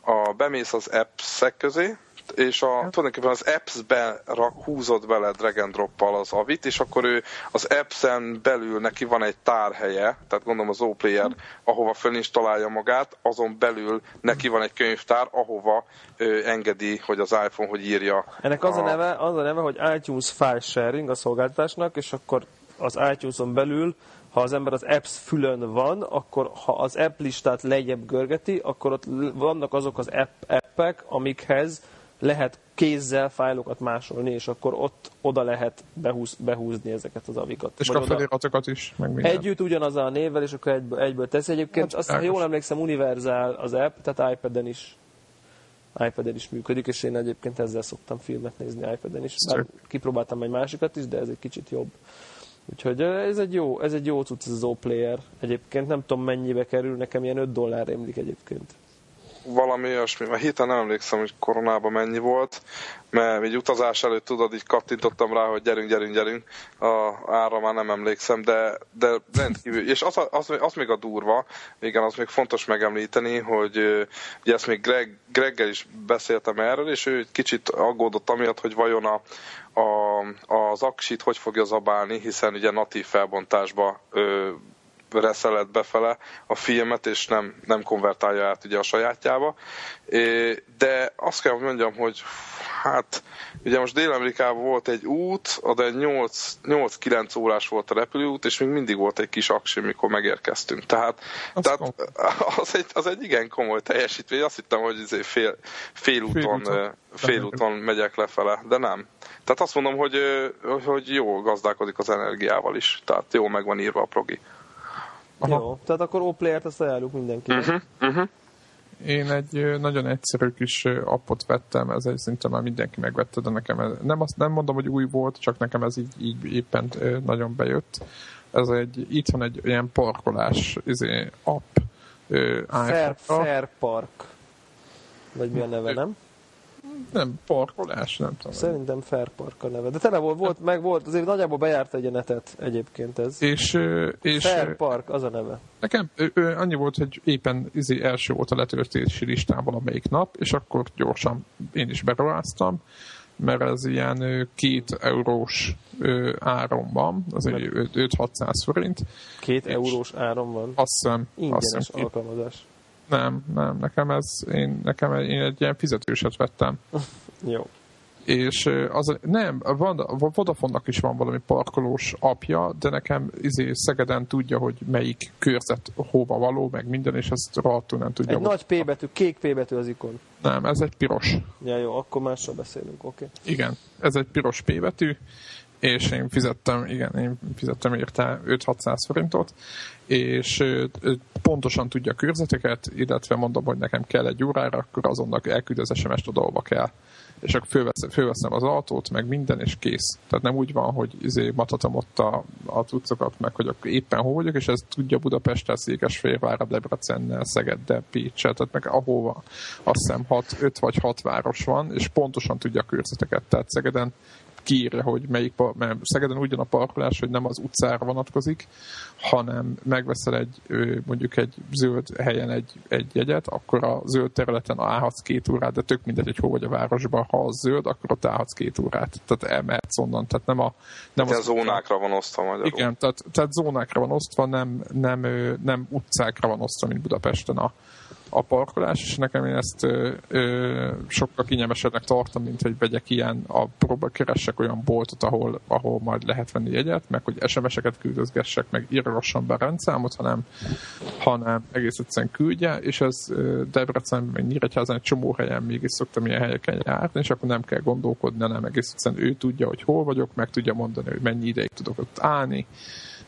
a bemész az apps közé, és a, tulajdonképpen az apps-be húzod bele drag and drop az avit, és akkor ő az apps-en belül neki van egy tárhelye, tehát gondolom az OPlayer, ahova fölinstalálja magát, azon belül neki van egy könyvtár, ahova ő engedi, hogy az iPhone hogy írja. Ennek az a, a neve, az a neve, hogy iTunes File Sharing a szolgáltatásnak, és akkor az iTunes-on belül ha az ember az apps fülön van, akkor ha az app listát lejjebb görgeti, akkor ott vannak azok az app, appek, amikhez lehet kézzel fájlokat másolni, és akkor ott oda lehet behúz, behúzni ezeket az avikat. És a feliratokat is, meg minden. Együtt ugyanaz a névvel, és akkor egyből, egyből tesz. Egyébként hát, azt, ha jól emlékszem, univerzál az app, tehát iPad-en is iPad-en is működik, és én egyébként ezzel szoktam filmet nézni iPad-en is. Bár kipróbáltam egy másikat is, de ez egy kicsit jobb. Úgyhogy ez egy jó, ez egy jó cucc, ez az O-Player. Egyébként nem tudom mennyibe kerül, nekem ilyen 5 dollár emlik egyébként valami olyasmi, mert héten nem emlékszem, hogy koronában mennyi volt, mert egy utazás előtt tudod, így kattintottam rá, hogy gyerünk, gyerünk, gyerünk, a ára már nem emlékszem, de, de rendkívül, és az, az, az, még a durva, igen, az még fontos megemlíteni, hogy ugye ezt még Greg, Greggel is beszéltem erről, és ő egy kicsit aggódott amiatt, hogy vajon a, a, az aksit hogy fogja zabálni, hiszen ugye natív felbontásba ö, reszelet befele a filmet, és nem, nem konvertálja át ugye a sajátjába. De azt kell mondjam, hogy hát ugye most Dél-Amerikában volt egy út, de 8-9 órás volt a repülőút, és még mindig volt egy kis aksi, mikor megérkeztünk. Tehát, az, tehát az, egy, az egy igen komoly teljesítmény. Azt hittem, hogy izé fél, félúton, fél félúton megyek lefele, de nem. Tehát azt mondom, hogy, hogy jó gazdálkodik az energiával is. Tehát jó meg van írva a progi. Aha. Jó, tehát akkor O-Player-t azt ajánljuk mindenkinek. Uh-huh, uh-huh. Én egy nagyon egyszerű kis appot vettem, ez egy szinte már mindenki megvette, de nekem ez, nem, azt nem mondom, hogy új volt, csak nekem ez így, így éppen nagyon bejött. Ez egy, itt van egy ilyen parkolás izé, app. Fair, Fair Park. Vagy mi a neve, nem? Nem, parkolás, nem tudom. Szerintem Fair Park a neve. De tele volt, volt meg volt, azért nagyjából bejárt egy netet egyébként ez. És, és Fair Park, az a neve. Nekem ő, annyi volt, hogy éppen izé első volt a letöltési listán valamelyik nap, és akkor gyorsan én is beruháztam, mert ez ilyen két eurós áron van, az egy 5-600 forint. Két eurós áron van? Azt hiszem. Ingyenes azt hiszem, alkalmazás. Nem, nem, nekem ez, én, nekem én egy ilyen fizetőset vettem. Jó. És az, nem, van, a Vodafone-nak is van valami parkolós apja, de nekem izé Szegeden tudja, hogy melyik körzet hova való, meg minden, és ezt rohadtul nem tudja. Egy nagy P betű, kék P betű az ikon. Nem, ez egy piros. Ja, jó, akkor másról beszélünk, oké. Okay. Igen, ez egy piros P betű, és én fizettem, igen, én fizettem érte 5-600 forintot, és pontosan tudja a körzeteket, illetve mondom, hogy nekem kell egy órára, akkor azonnal elküld az SMS-t oda, ahova kell és akkor fölveszem, fölveszem az autót, meg minden, és kész. Tehát nem úgy van, hogy izé matatom ott a, a cuccokat, meg hogy akkor éppen hol vagyok, és ez tudja Budapesttel, Székesfehérvárra, Debrecennel, Szegeddel, Pécsel, tehát meg ahova azt hiszem 6, 5 vagy 6 város van, és pontosan tudja a körzeteket. Tehát Szegeden kiírja, hogy melyik, mert Szegeden ugyan a parkolás, hogy nem az utcára vonatkozik, hanem megveszel egy, mondjuk egy zöld helyen egy, egy jegyet, akkor a zöld területen állhatsz két órát, de tök mindegy, hogy hol vagy a városban, ha az zöld, akkor ott állhatsz két órát. Tehát elmehetsz onnan, tehát nem a... Nem az, a zónákra van osztva magyarul. Igen, tehát, tehát zónákra van osztva, nem, nem, nem utcákra van osztva, mint Budapesten a, a parkolás, és nekem én ezt ö, ö, sokkal kényelmesebbnek tartom, mint hogy vegyek ilyen, a próba keressek olyan boltot, ahol, ahol majd lehet venni jegyet, meg hogy SMS-eket küldözgessek, meg írgassam be rendszámot, hanem, hanem egész egyszerűen küldje, és ez Debrecenben, meg Nyíregyházan egy csomó helyen mégis szoktam ilyen helyeken járni, és akkor nem kell gondolkodni, nem egész egyszerűen ő tudja, hogy hol vagyok, meg tudja mondani, hogy mennyi ideig tudok ott állni,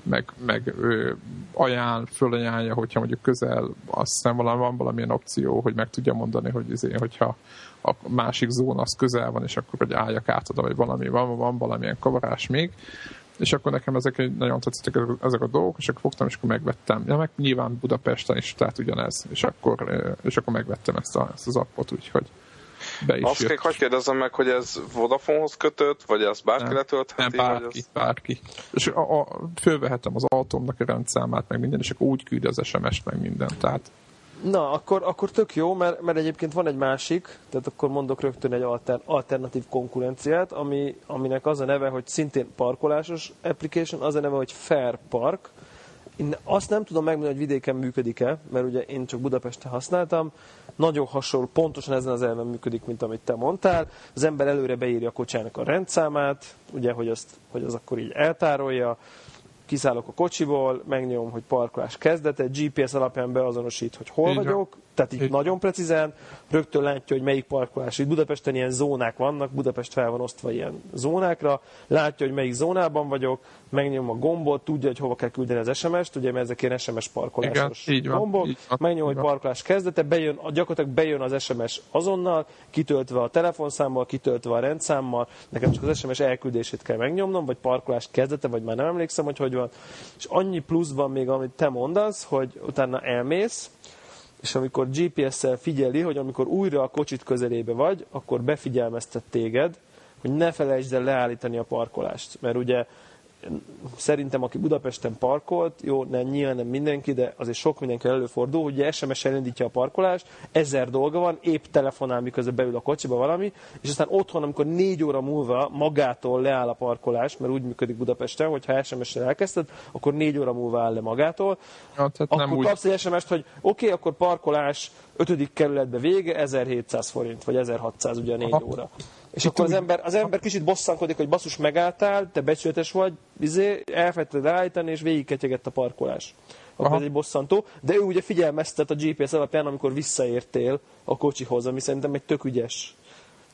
meg, meg ő ajánl, fölajánlja, hogyha mondjuk közel, azt hiszem valami, van valamilyen opció, hogy meg tudja mondani, hogy izé, hogyha a másik zóna az közel van, és akkor hogy álljak át oda, vagy valami, van, van valamilyen kavarás még, és akkor nekem ezek nagyon tetszettek ezek a dolgok, és akkor fogtam, és akkor megvettem. Ja, meg nyilván Budapesten is, tehát ugyanez, és akkor, és akkor megvettem ezt, a, ezt az appot, úgyhogy be is Azt jött. hogy kérdezzem meg, hogy ez Vodafonehoz kötött, vagy ez bárki nem, letöltheti? Nem, bárki, ez... bárki. És a, a, fölvehetem az autómnak a rendszámát, meg minden, és akkor úgy küld az SMS-t, meg minden. Tehát Na, akkor, akkor tök jó, mert, mert egyébként van egy másik, tehát akkor mondok rögtön egy alter, alternatív konkurenciát, ami, aminek az a neve, hogy szintén parkolásos application, az a neve, hogy Fair Park. Én azt nem tudom megmondani, hogy vidéken működik-e, mert ugye én csak Budapesten használtam, nagyon hasonló, pontosan ezen az elven működik, mint amit te mondtál. Az ember előre beírja a kocsának a rendszámát, ugye, hogy, azt, hogy az akkor így eltárolja, kiszállok a kocsiból, megnyomom, hogy parkolás kezdete, GPS alapján beazonosít, hogy hol Igen. vagyok, tehát így nagyon precízen, rögtön látja, hogy melyik parkolás. Itt Budapesten ilyen zónák vannak, Budapest fel van osztva ilyen zónákra, látja, hogy melyik zónában vagyok, megnyom a gombot, tudja, hogy hova kell küldeni az SMS-t, ugye, mert ezek ilyen SMS parkolásos Igen, így van, gombok, így van, megnyom, hogy parkolás kezdete, bejön, gyakorlatilag bejön az SMS azonnal, kitöltve a telefonszámmal, kitöltve a rendszámmal, nekem csak az SMS elküldését kell megnyomnom, vagy parkolás kezdete, vagy már nem emlékszem, hogy hogy van. És annyi plusz van még, amit te mondasz, hogy utána elmész, és amikor GPS-szel figyeli, hogy amikor újra a kocsit közelébe vagy, akkor befigyelmeztet téged, hogy ne felejtsd el leállítani a parkolást. Mert ugye szerintem, aki Budapesten parkolt, jó, nem, nyilván nem mindenki, de azért sok mindenki előfordul, hogy SMS elindítja a parkolást, ezer dolga van, épp telefonál, miközben beül a kocsiba valami, és aztán otthon, amikor négy óra múlva magától leáll a parkolás, mert úgy működik Budapesten, hogy ha SMS-en elkezdted, akkor négy óra múlva áll le magától, ja, akkor nem kapsz úgy... egy SMS-t, hogy oké, okay, akkor parkolás ötödik kerületbe vége, 1700 forint, vagy 1600 ugye négy óra. És akkor az ember, az ember kicsit bosszankodik, hogy basszus megálltál, te becsületes vagy, izé, elfetted állítani, és végigketyegett a parkolás. Akkor ez egy bosszantó. De ő ugye figyelmeztet a GPS alapján, amikor visszaértél a kocsihoz, ami szerintem egy tök ügyes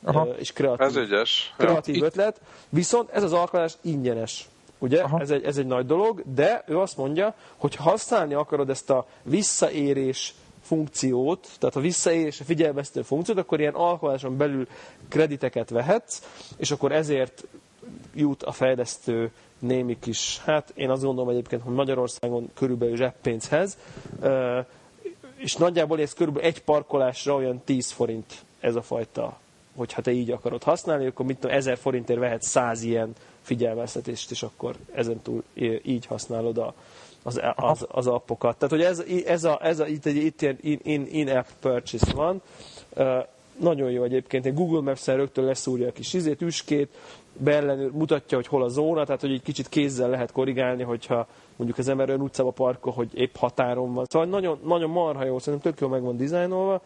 Aha. és kreatív, ez ügyes. kreatív ja. ötlet. Viszont ez az alkalmazás ingyenes. Ugye? Ez egy, ez egy nagy dolog, de ő azt mondja, hogy használni akarod ezt a visszaérés funkciót, tehát a visszaérés, a figyelmeztető funkciót, akkor ilyen alkalmazáson belül krediteket vehetsz, és akkor ezért jut a fejlesztő némi kis, hát én azt gondolom egyébként, hogy Magyarországon körülbelül zseppénzhez, és nagyjából ez körülbelül egy parkolásra olyan 10 forint ez a fajta, hogyha te így akarod használni, akkor mit tudom, 1000 forintért vehet 100 ilyen figyelmeztetést, és akkor ezentúl így használod a, az, az, az appokat. Tehát, hogy ez, ez, a, ez a, itt egy itt ilyen in, in-app purchase van, nagyon jó egyébként, egy Google Maps-en rögtön leszúrja a kis izét, üskét, beellenőr, mutatja, hogy hol a zóna, tehát hogy egy kicsit kézzel lehet korrigálni, hogyha mondjuk az ember ön utcába parkol, hogy épp határon van. Szóval nagyon, nagyon marha jó, szerintem tök jól meg van dizájnolva.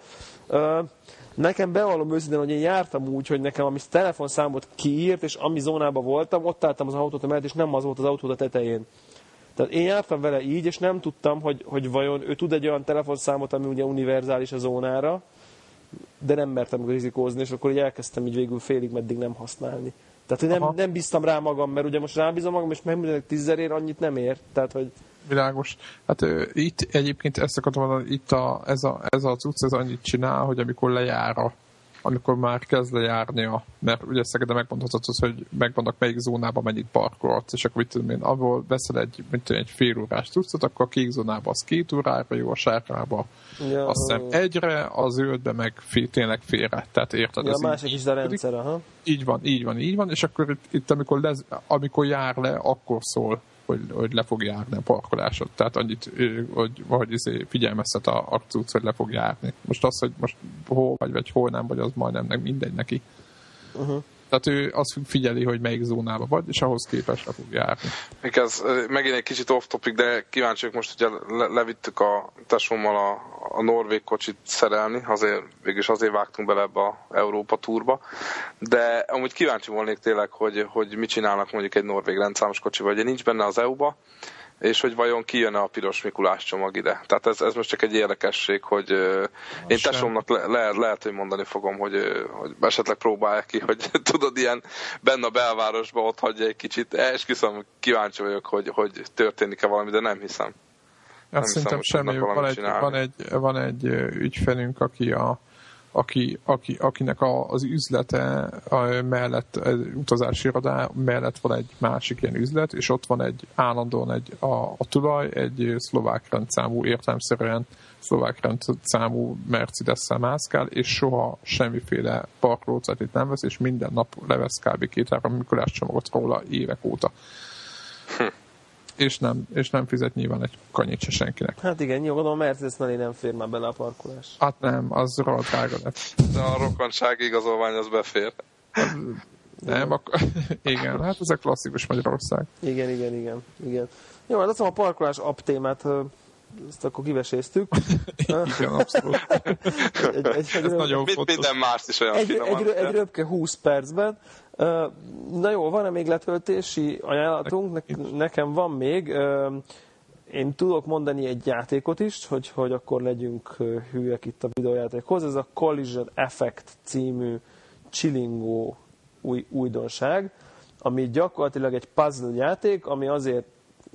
Nekem bevallom őszintén, hogy én jártam úgy, hogy nekem ami telefonszámot kiírt, és ami zónában voltam, ott álltam az autót mellett, és nem az volt az autó a tetején. Tehát én jártam vele így, és nem tudtam, hogy, hogy vajon ő tud egy olyan telefonszámot, ami ugye univerzális a zónára, de nem mertem rizikózni, és akkor így elkezdtem így végül félig meddig nem használni. Tehát, hogy nem, Aha. nem bíztam rá magam, mert ugye most rábízom magam, és megmondják tízezerért annyit nem ér. Tehát, hogy Világos. Hát ö, itt egyébként ezt akartam mondani, itt a, ez, a, ez a cucc, ez annyit csinál, hogy amikor lejár a, amikor már kezd a, mert ugye Szegeden megmondhatod, hogy megvannak melyik zónában mennyit parkolhatsz, és akkor mit tudom én, abból veszel egy, mint tudom, egy fél órás cuccot, akkor a kék zónában az két órára jó, a sárgába ja, azt hiszem egyre, a zöldbe meg fél, tényleg félre. Tehát érted? ja, ez másik így is a rendszer, aha. így van, így van, így van, és akkor itt, itt amikor, lez, amikor jár le, akkor szól, hogy, hogy le fog járni a parkolásod. Tehát annyit, hogy, hogy izé figyelmeztet a, a cucc, hogy le fog járni. Most az, hogy most hol vagy, vagy hol nem vagy, az majdnem nem mindegy neki. Uh-huh. Tehát ő azt figyeli, hogy melyik zónában vagy, és ahhoz képest le fog járni. Ez? Megint egy kicsit off topic, de kíváncsi vagyok most, hogy le, levittük a tesómmal a, a norvég kocsit szerelni, azért, végülis azért vágtunk bele ebbe a Európa túrba, de amúgy kíváncsi volnék tényleg, hogy, hogy mit csinálnak mondjuk egy norvég rendszámos kocsival, ugye nincs benne az EU-ba, és hogy vajon kijön a piros Mikulás csomag ide. Tehát ez, ez most csak egy érdekesség, hogy ö, én sem. tesómnak le, le, lehet, hogy mondani fogom, hogy, hogy esetleg próbálják ki, hogy tudod, ilyen benne a belvárosba ott hagyja egy kicsit. Esküszöm, kíváncsi vagyok, hogy, hogy történik-e valami, de nem hiszem. Azt hiszem, szerintem hogy semmi. Van egy, van, egy, van egy ügyfelünk, aki a aki, aki, akinek a, az üzlete a, mellett, az utazási irodá mellett van egy másik ilyen üzlet, és ott van egy állandóan egy, a, a tulaj egy szlovák rendszámú, értelemszerűen szlovák rendszámú Mercedes-szel mászkál, és soha semmiféle parkolócetit nem vesz, és minden nap levesz kb. két-három Mikulás csomagot róla évek óta. És nem, és nem fizet nyilván egy kanyit se senkinek. Hát igen, nyugodom, a Mercedes mellé nem fér már bele a parkolás. Hát nem, az rohadt drága lett. De a rokonsági igazolvány az befér. Nem, akkor, igen, hát ez a klasszikus Magyarország. Igen, igen, igen, igen. Jó, hát azt mondom, a parkolás app témát, ezt akkor kiveséztük. Igen, abszolút. Egy, egy, egy, Ez röv- nagyon Mit, fontos. minden mást is olyan egy, finoman. egy, egy röpke 20 percben. Na jó, van-e még letöltési ajánlatunk? Ne, nekem van még. Én tudok mondani egy játékot is, hogy, hogy akkor legyünk hűek itt a videójátékhoz. Ez a Collision Effect című chillingó új, újdonság, ami gyakorlatilag egy puzzle játék, ami azért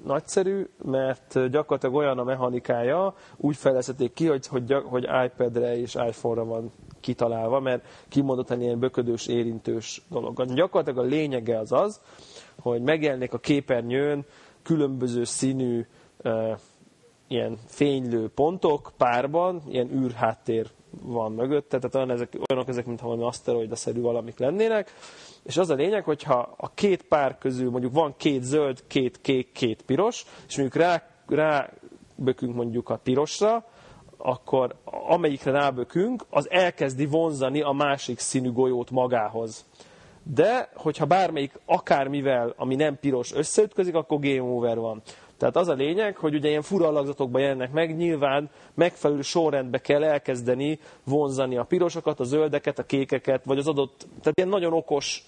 nagyszerű, mert gyakorlatilag olyan a mechanikája, úgy fejlesztették ki, hogy, hogy, hogy iPad-re és iPhone-ra van kitalálva, mert kimondottan ilyen böködős, érintős dolog. Gyakorlatilag a lényege az az, hogy megjelenik a képernyőn különböző színű eh, ilyen fénylő pontok párban, ilyen űrháttér van mögötte, tehát olyan ezek, olyanok ezek, mintha valami aszteroidaszerű valamik lennének, és az a lényeg, hogyha a két pár közül mondjuk van két zöld, két kék, két piros, és mondjuk rá, rá bökünk mondjuk a pirosra, akkor amelyikre rábökünk, az elkezdi vonzani a másik színű golyót magához. De, hogyha bármelyik akármivel, ami nem piros, összeütközik, akkor game over van. Tehát az a lényeg, hogy ugye ilyen fura alakzatokban jelennek meg, nyilván megfelelő sorrendbe kell elkezdeni vonzani a pirosokat, a zöldeket, a kékeket, vagy az adott, tehát ilyen nagyon okos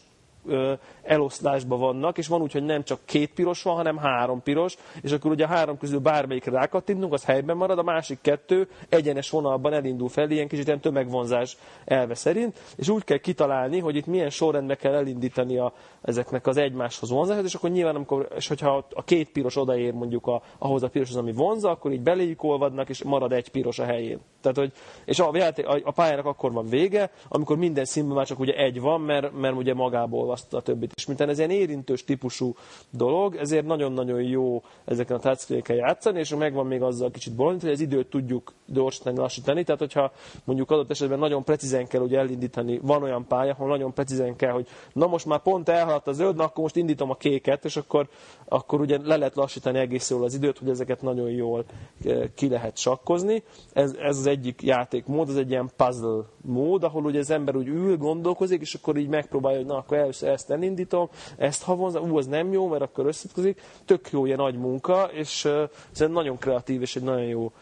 eloszlásban vannak, és van úgy, hogy nem csak két piros van, hanem három piros, és akkor ugye a három közül bármelyikre rákattintunk, az helyben marad, a másik kettő egyenes vonalban elindul fel, ilyen kicsit ilyen tömegvonzás elve szerint, és úgy kell kitalálni, hogy itt milyen sorrendbe kell elindítani a, ezeknek az egymáshoz vonzását, és akkor nyilván, amikor, és hogyha a két piros odaér mondjuk a, ahhoz a piroshoz, ami vonza, akkor így beléjük olvadnak, és marad egy piros a helyén. Tehát, hogy, és a, játék, a, a pályának akkor van vége, amikor minden színben már csak ugye egy van, mert, mert ugye magából olvaszta a többit. És mint ez ilyen érintős típusú dolog, ezért nagyon-nagyon jó ezeken a touchscreen játszani, és megvan még azzal kicsit bolond, hogy az időt tudjuk gyorsítani, lassítani. Tehát, hogyha mondjuk adott esetben nagyon precízen kell ugye elindítani, van olyan pálya, ahol nagyon precízen kell, hogy na most már pont elhaladt a zöld, na akkor most indítom a kéket, és akkor, akkor ugye le lehet lassítani egész jól az időt, hogy ezeket nagyon jól eh, ki lehet sakkozni. Ez, ez az egyik játékmód, ez egy ilyen puzzle mód, ahol ugye az ember úgy ül, gondolkozik, és akkor így megpróbálja, hogy na akkor először ezt elindítom, ezt havonzom, ú, az nem jó, mert akkor összetközik. Tök jó ilyen nagy munka, és uh, ez nagyon kreatív és egy nagyon jó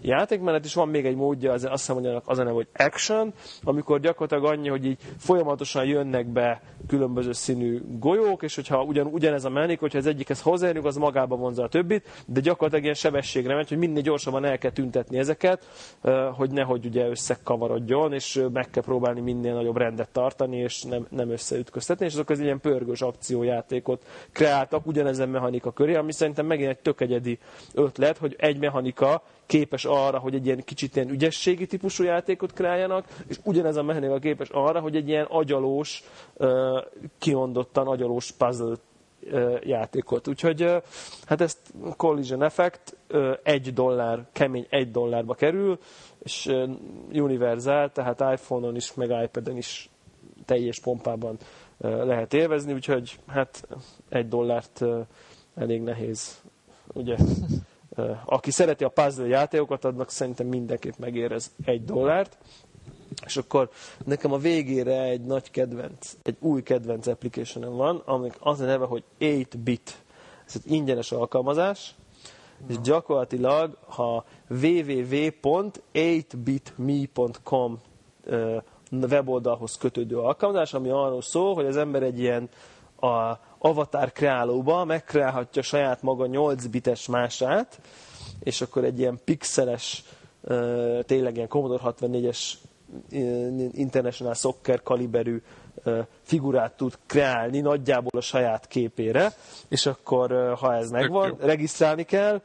játékmenet, és van még egy módja, az, azt hiszem, hogy az a neve, hogy action, amikor gyakorlatilag annyi, hogy így folyamatosan jönnek be különböző színű golyók, és hogyha ugyan, ugyanez a menik, hogyha az egyikhez hozzáérünk, az magába vonza a többit, de gyakorlatilag ilyen sebességre megy, hogy minél gyorsabban el kell tüntetni ezeket, hogy nehogy ugye összekavarodjon, és meg kell próbálni minél nagyobb rendet tartani, és nem, nem összeütköztetni, és azok az ilyen pörgős akciójátékot kreáltak ugyanezen mechanika köré, ami szerintem megint egy tök egyedi ötlet, hogy egy mechanika képes arra, hogy egy ilyen kicsit ilyen ügyességi típusú játékot kreáljanak, és ugyanez a mechanika képes arra, hogy egy ilyen agyalós, kiondottan agyalós puzzle játékot. Úgyhogy hát ezt Collision Effect egy dollár, kemény egy dollárba kerül, és univerzál, tehát iPhone-on is, meg iPad-en is teljes pompában lehet élvezni, úgyhogy hát egy dollárt elég nehéz ugye aki szereti a puzzle játékokat, adnak szerintem mindenképp megérez egy dollárt. És akkor nekem a végére egy nagy kedvenc, egy új kedvenc application van, amik az a neve, hogy 8-bit. Ez egy ingyenes alkalmazás, és gyakorlatilag, ha www.8bitme.com weboldalhoz kötődő alkalmazás, ami arról szól, hogy az ember egy ilyen a avatar kreálóba megkreálhatja saját maga 8 bites mását, és akkor egy ilyen pixeles, tényleg ilyen Commodore 64-es International Soccer kaliberű figurát tud kreálni nagyjából a saját képére, és akkor, ha ez megvan, regisztrálni kell,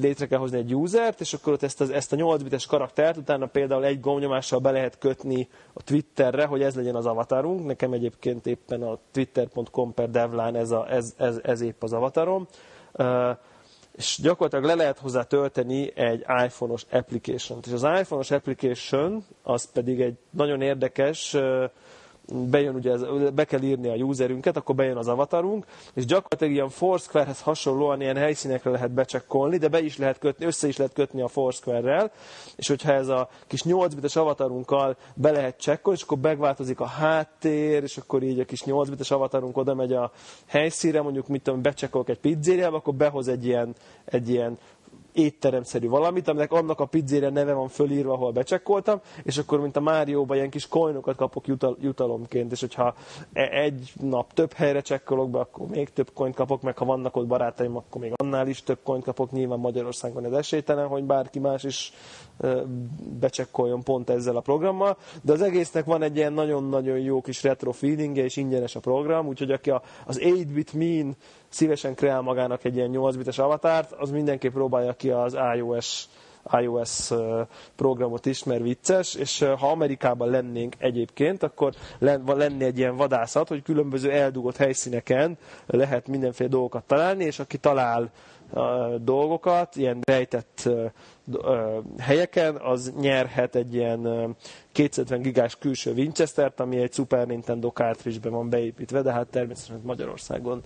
létre kell hozni egy usert, és akkor ott ezt, az, ezt a 8 bites karaktert utána például egy gombnyomással be lehet kötni a Twitterre, hogy ez legyen az avatarunk. Nekem egyébként éppen a twitter.com per devlán ez, a, ez, ez, ez épp az avatarom és gyakorlatilag le lehet hozzá tölteni egy iPhone-os application-t. És az iPhone-os application az pedig egy nagyon érdekes bejön ugye, ez, be kell írni a userünket, akkor bejön az avatarunk, és gyakorlatilag ilyen Foursquare-hez hasonlóan ilyen helyszínekre lehet becsekkolni, de be is lehet kötni, össze is lehet kötni a Foursquare-rel, és hogyha ez a kis 8 bites avatarunkkal be lehet csekkolni, és akkor megváltozik a háttér, és akkor így a kis 8 bites avatarunk oda megy a helyszínre, mondjuk mit tudom, becsekkolok egy pizzériába, akkor behoz egy ilyen, egy ilyen étteremszerű valamit, aminek annak a pizzére neve van fölírva, ahol becsekkoltam, és akkor, mint a Márióban, ilyen kis coinokat kapok jutal, jutalomként, és hogyha e- egy nap több helyre csekkolok be, akkor még több coint kapok, meg ha vannak ott barátaim, akkor még annál is több coint kapok. Nyilván Magyarországon ez esélytelen, hogy bárki más is becsekkoljon pont ezzel a programmal, de az egésznek van egy ilyen nagyon-nagyon jó kis retro feelingje, és ingyenes a program, úgyhogy aki az 8-bit mean szívesen kreál magának egy ilyen 8 bites avatárt, az mindenképp próbálja ki az iOS iOS programot is, mert vicces, és ha Amerikában lennénk egyébként, akkor lenne egy ilyen vadászat, hogy különböző eldugott helyszíneken lehet mindenféle dolgokat találni, és aki talál dolgokat, ilyen rejtett helyeken, az nyerhet egy ilyen 250 gigás külső Winchester-t, ami egy Super Nintendo cartridge van beépítve, de hát természetesen Magyarországon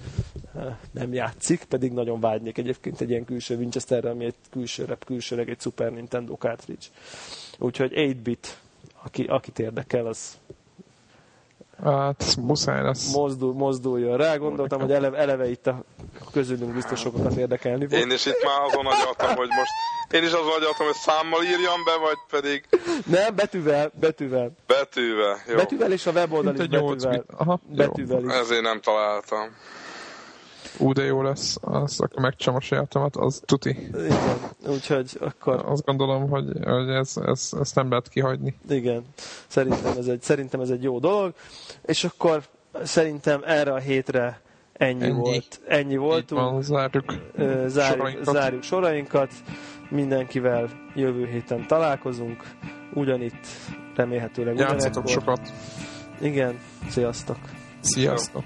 nem játszik, pedig nagyon vágynék egyébként egy ilyen külső Winchesterre, ami egy külsőre, külsőleg egy Super Nintendo cartridge. Úgyhogy 8-bit, aki, akit érdekel, az Hát muszáj lesz. Mozdul, mozduljon rá. Gondoltam, hogy eleve, eleve itt a közülünk biztos sokakat érdekelni fog. Én is itt már azon agyaltam, hogy most... Én is azon agyaltam, hogy számmal írjam be, vagy pedig... Nem, betűvel, betűvel. Betűvel, jó. Betűvel és a weboldal is betűvel. Aha, betűvel is. Ezért nem találtam. Ú, de jó lesz, az, akkor megcsam a sajátomat, az tuti. Igen, úgyhogy akkor... Azt gondolom, hogy, hogy ez, ez, ezt nem lehet kihagyni. Igen, szerintem ez, egy, szerintem ez egy jó dolog. És akkor szerintem erre a hétre ennyi, ennyi. volt. Ennyi voltunk. Van, zárjuk, zárjuk, sorainkat. zárjuk sorainkat. Mindenkivel jövő héten találkozunk. Ugyanitt remélhetőleg Játszatok sokat. Igen, sziasztok. Sziasztok.